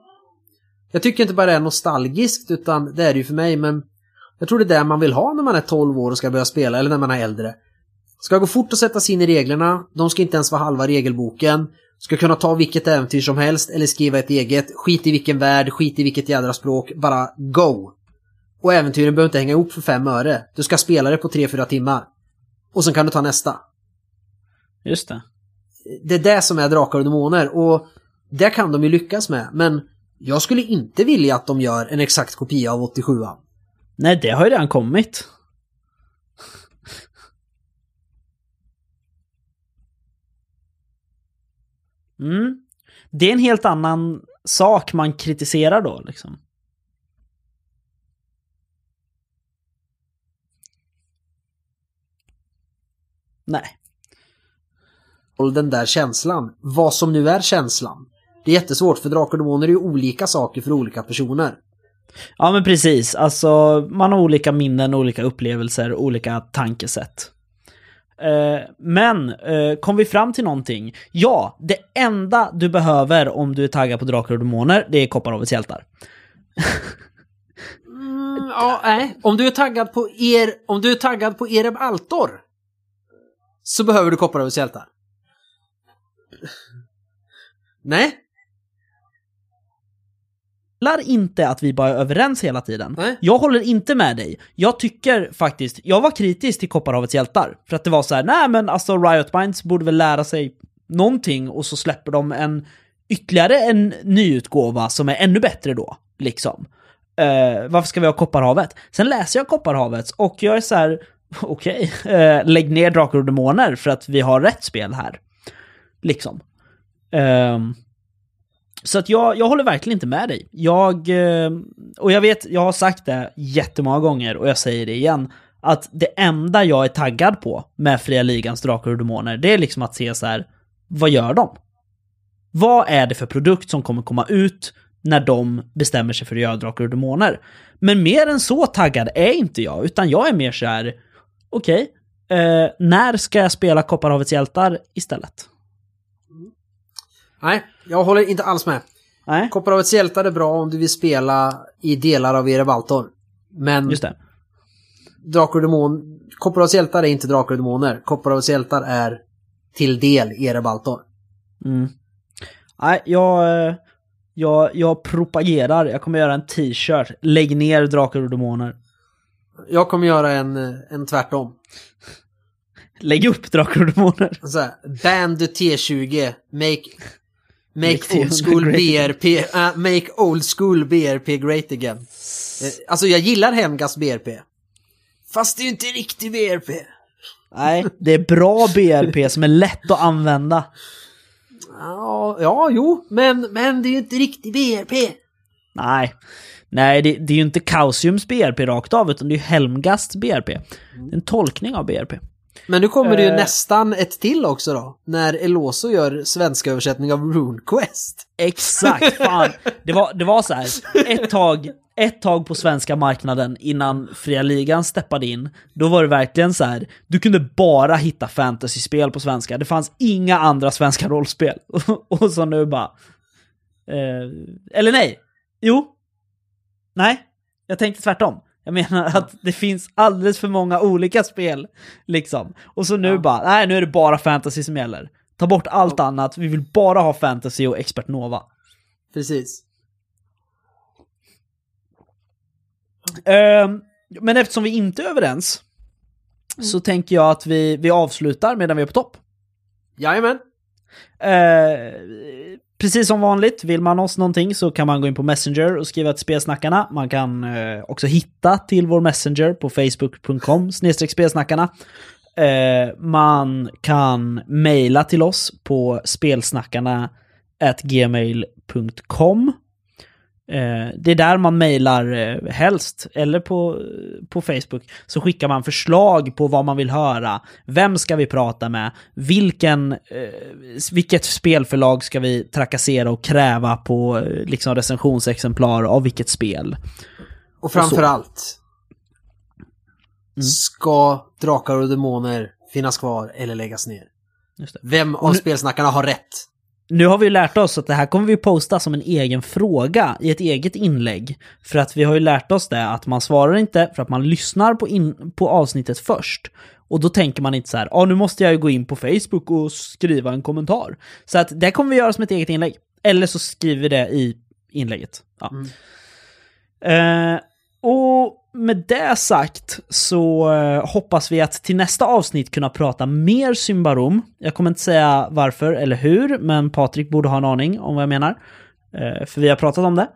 jag tycker inte bara det är nostalgiskt, utan det är det ju för mig, men jag tror det är det man vill ha när man är 12 år och ska börja spela, eller när man är äldre. Ska gå fort att sätta sig in i reglerna, de ska inte ens vara halva regelboken. Ska kunna ta vilket äventyr som helst eller skriva ett eget. Skit i vilken värld, skit i vilket jädra språk, bara go! Och äventyren behöver inte hänga ihop för fem öre. Du ska spela det på 3-4 timmar. Och sen kan du ta nästa. Just det. Det är det som är Drakar och Demoner och det kan de ju lyckas med, men jag skulle inte vilja att de gör en exakt kopia av 87an. Nej, det har ju redan kommit. Mm. Det är en helt annan sak man kritiserar då liksom. Nej. Och den där känslan, vad som nu är känslan. Det är jättesvårt för Drakar och Demoner är ju olika saker för olika personer. Ja men precis, alltså man har olika minnen, olika upplevelser, olika tankesätt. Eh, men eh, kom vi fram till någonting? Ja, det enda du behöver om du är taggad på Drakar och Demoner, det är Kopparhavets hjältar. Mm, ja, nej. Om du är taggad på er, om du är taggad på Ereb Altor så behöver du Kopparövets hjältar. Nej, gillar inte att vi bara är överens hela tiden. Nej. Jag håller inte med dig. Jag tycker faktiskt, jag var kritisk till Kopparhavets hjältar. För att det var så här, nej men alltså Riot Minds borde väl lära sig någonting och så släpper de en ytterligare en nyutgåva som är ännu bättre då, liksom. Eh, varför ska vi ha Kopparhavet? Sen läser jag Kopparhavets och jag är så här, okej, eh, lägg ner Drakar och Demoner för att vi har rätt spel här. Liksom. Ehm, så att jag, jag håller verkligen inte med dig. Jag, eh, och jag vet, jag har sagt det jättemånga gånger och jag säger det igen. Att det enda jag är taggad på med Fria Ligans Drakar och Demoner, det är liksom att se så här, vad gör de? Vad är det för produkt som kommer komma ut när de bestämmer sig för att göra Drakar och Demoner? Men mer än så taggad är inte jag, utan jag är mer så här, okej, eh, när ska jag spela Kopparhavets hjältar istället? nej, jag håller inte alls med. Nej, Kopparhavets hjältar är bra om du vill spela i delar av Ereb Altor. Men just det. Drakar och Demon... Kopparhavets hjältar är inte Drakar och Demoner. Kopparhavets hjältar är till del Ereb Altor. Mm. Nej, jag, eh, jag, jag propagerar. Jag kommer göra en t-shirt. Lägg ner Drakar och Demoner. Jag kommer göra en, eh, en tvärtom. Lägg upp Drakar och Demoner. Så här, Band T20, make... Make old school BRP, äh, make old school BRP great again. Eh, Alltså jag gillar Hemgas BRP. Fast det är ju inte riktig BRP. Nej, det är bra BRP som är lätt att använda. Ja, ja jo, men, men det är ju inte riktig BRP. Nej, Nej det, det är ju inte Kausiums BRP rakt av, utan det är Helmgasts BRP. En tolkning av BRP. Men nu kommer det ju Eh. nästan ett till också då. När Eloso gör svenska översättning av RuneQuest. Exakt, fan. Det var, det var så här, ett tag, ett tag på svenska marknaden innan Fria Ligan steppade in, då var det verkligen så här, du kunde bara hitta fantasyspel på svenska. Det fanns inga andra svenska rollspel. Och så nu bara... Eh, eller nej, jo. Nej, jag tänkte tvärtom. Jag menar att det finns alldeles för många olika spel, liksom. Och så nu Ja. bara, nej nu är det bara fantasy som gäller. Ta bort allt annat, vi vill bara ha fantasy och expert Nova. Precis. Ehm, men eftersom vi inte är överens så tänker jag att vi, vi avslutar medan vi är på topp. Jajamän. Eh, precis som vanligt, vill man oss någonting så kan man gå in på Messenger och skriva till Spelsnackarna. Man kan eh, också hitta till vår Messenger på facebook.com spelsnackarna. Eh, man kan mejla till oss på spelsnackarna gmail.com. Eh, det är där man mejlar eh, helst, eller på, på Facebook. Så skickar man förslag på vad man vill höra. Vem ska vi prata med? Vilken, eh, vilket spelförlag ska vi trakassera och kräva på eh, liksom recensionsexemplar av vilket spel? Och framförallt. Mm. Ska Drakar och Demoner finnas kvar eller läggas ner? Vem av nu- spelsnackarna har rätt? Nu har vi lärt oss att det här kommer vi posta som en egen fråga i ett eget inlägg. För att vi har ju lärt oss det att man svarar inte för att man lyssnar på, in, på avsnittet först. Och då tänker man inte så här, ja nu måste jag ju gå in på Facebook och skriva en kommentar. Så att det kommer vi göra som ett eget inlägg. Eller så skriver vi det i inlägget. Ja. Eh, och med det sagt så eh, hoppas vi att till nästa avsnitt kunna prata mer Symbarom. Jag kommer inte säga varför eller hur, men Patrik borde ha en aning om vad jag menar. Eh, för vi har pratat om det.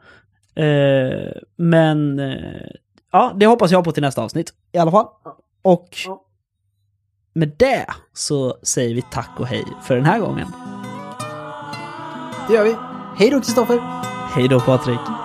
Eh, men ja, det hoppas jag på till nästa avsnitt i alla fall. Och med det så säger vi tack och hej för den här gången. Det gör vi. Hej då Kristoffer! Hej då Patrik!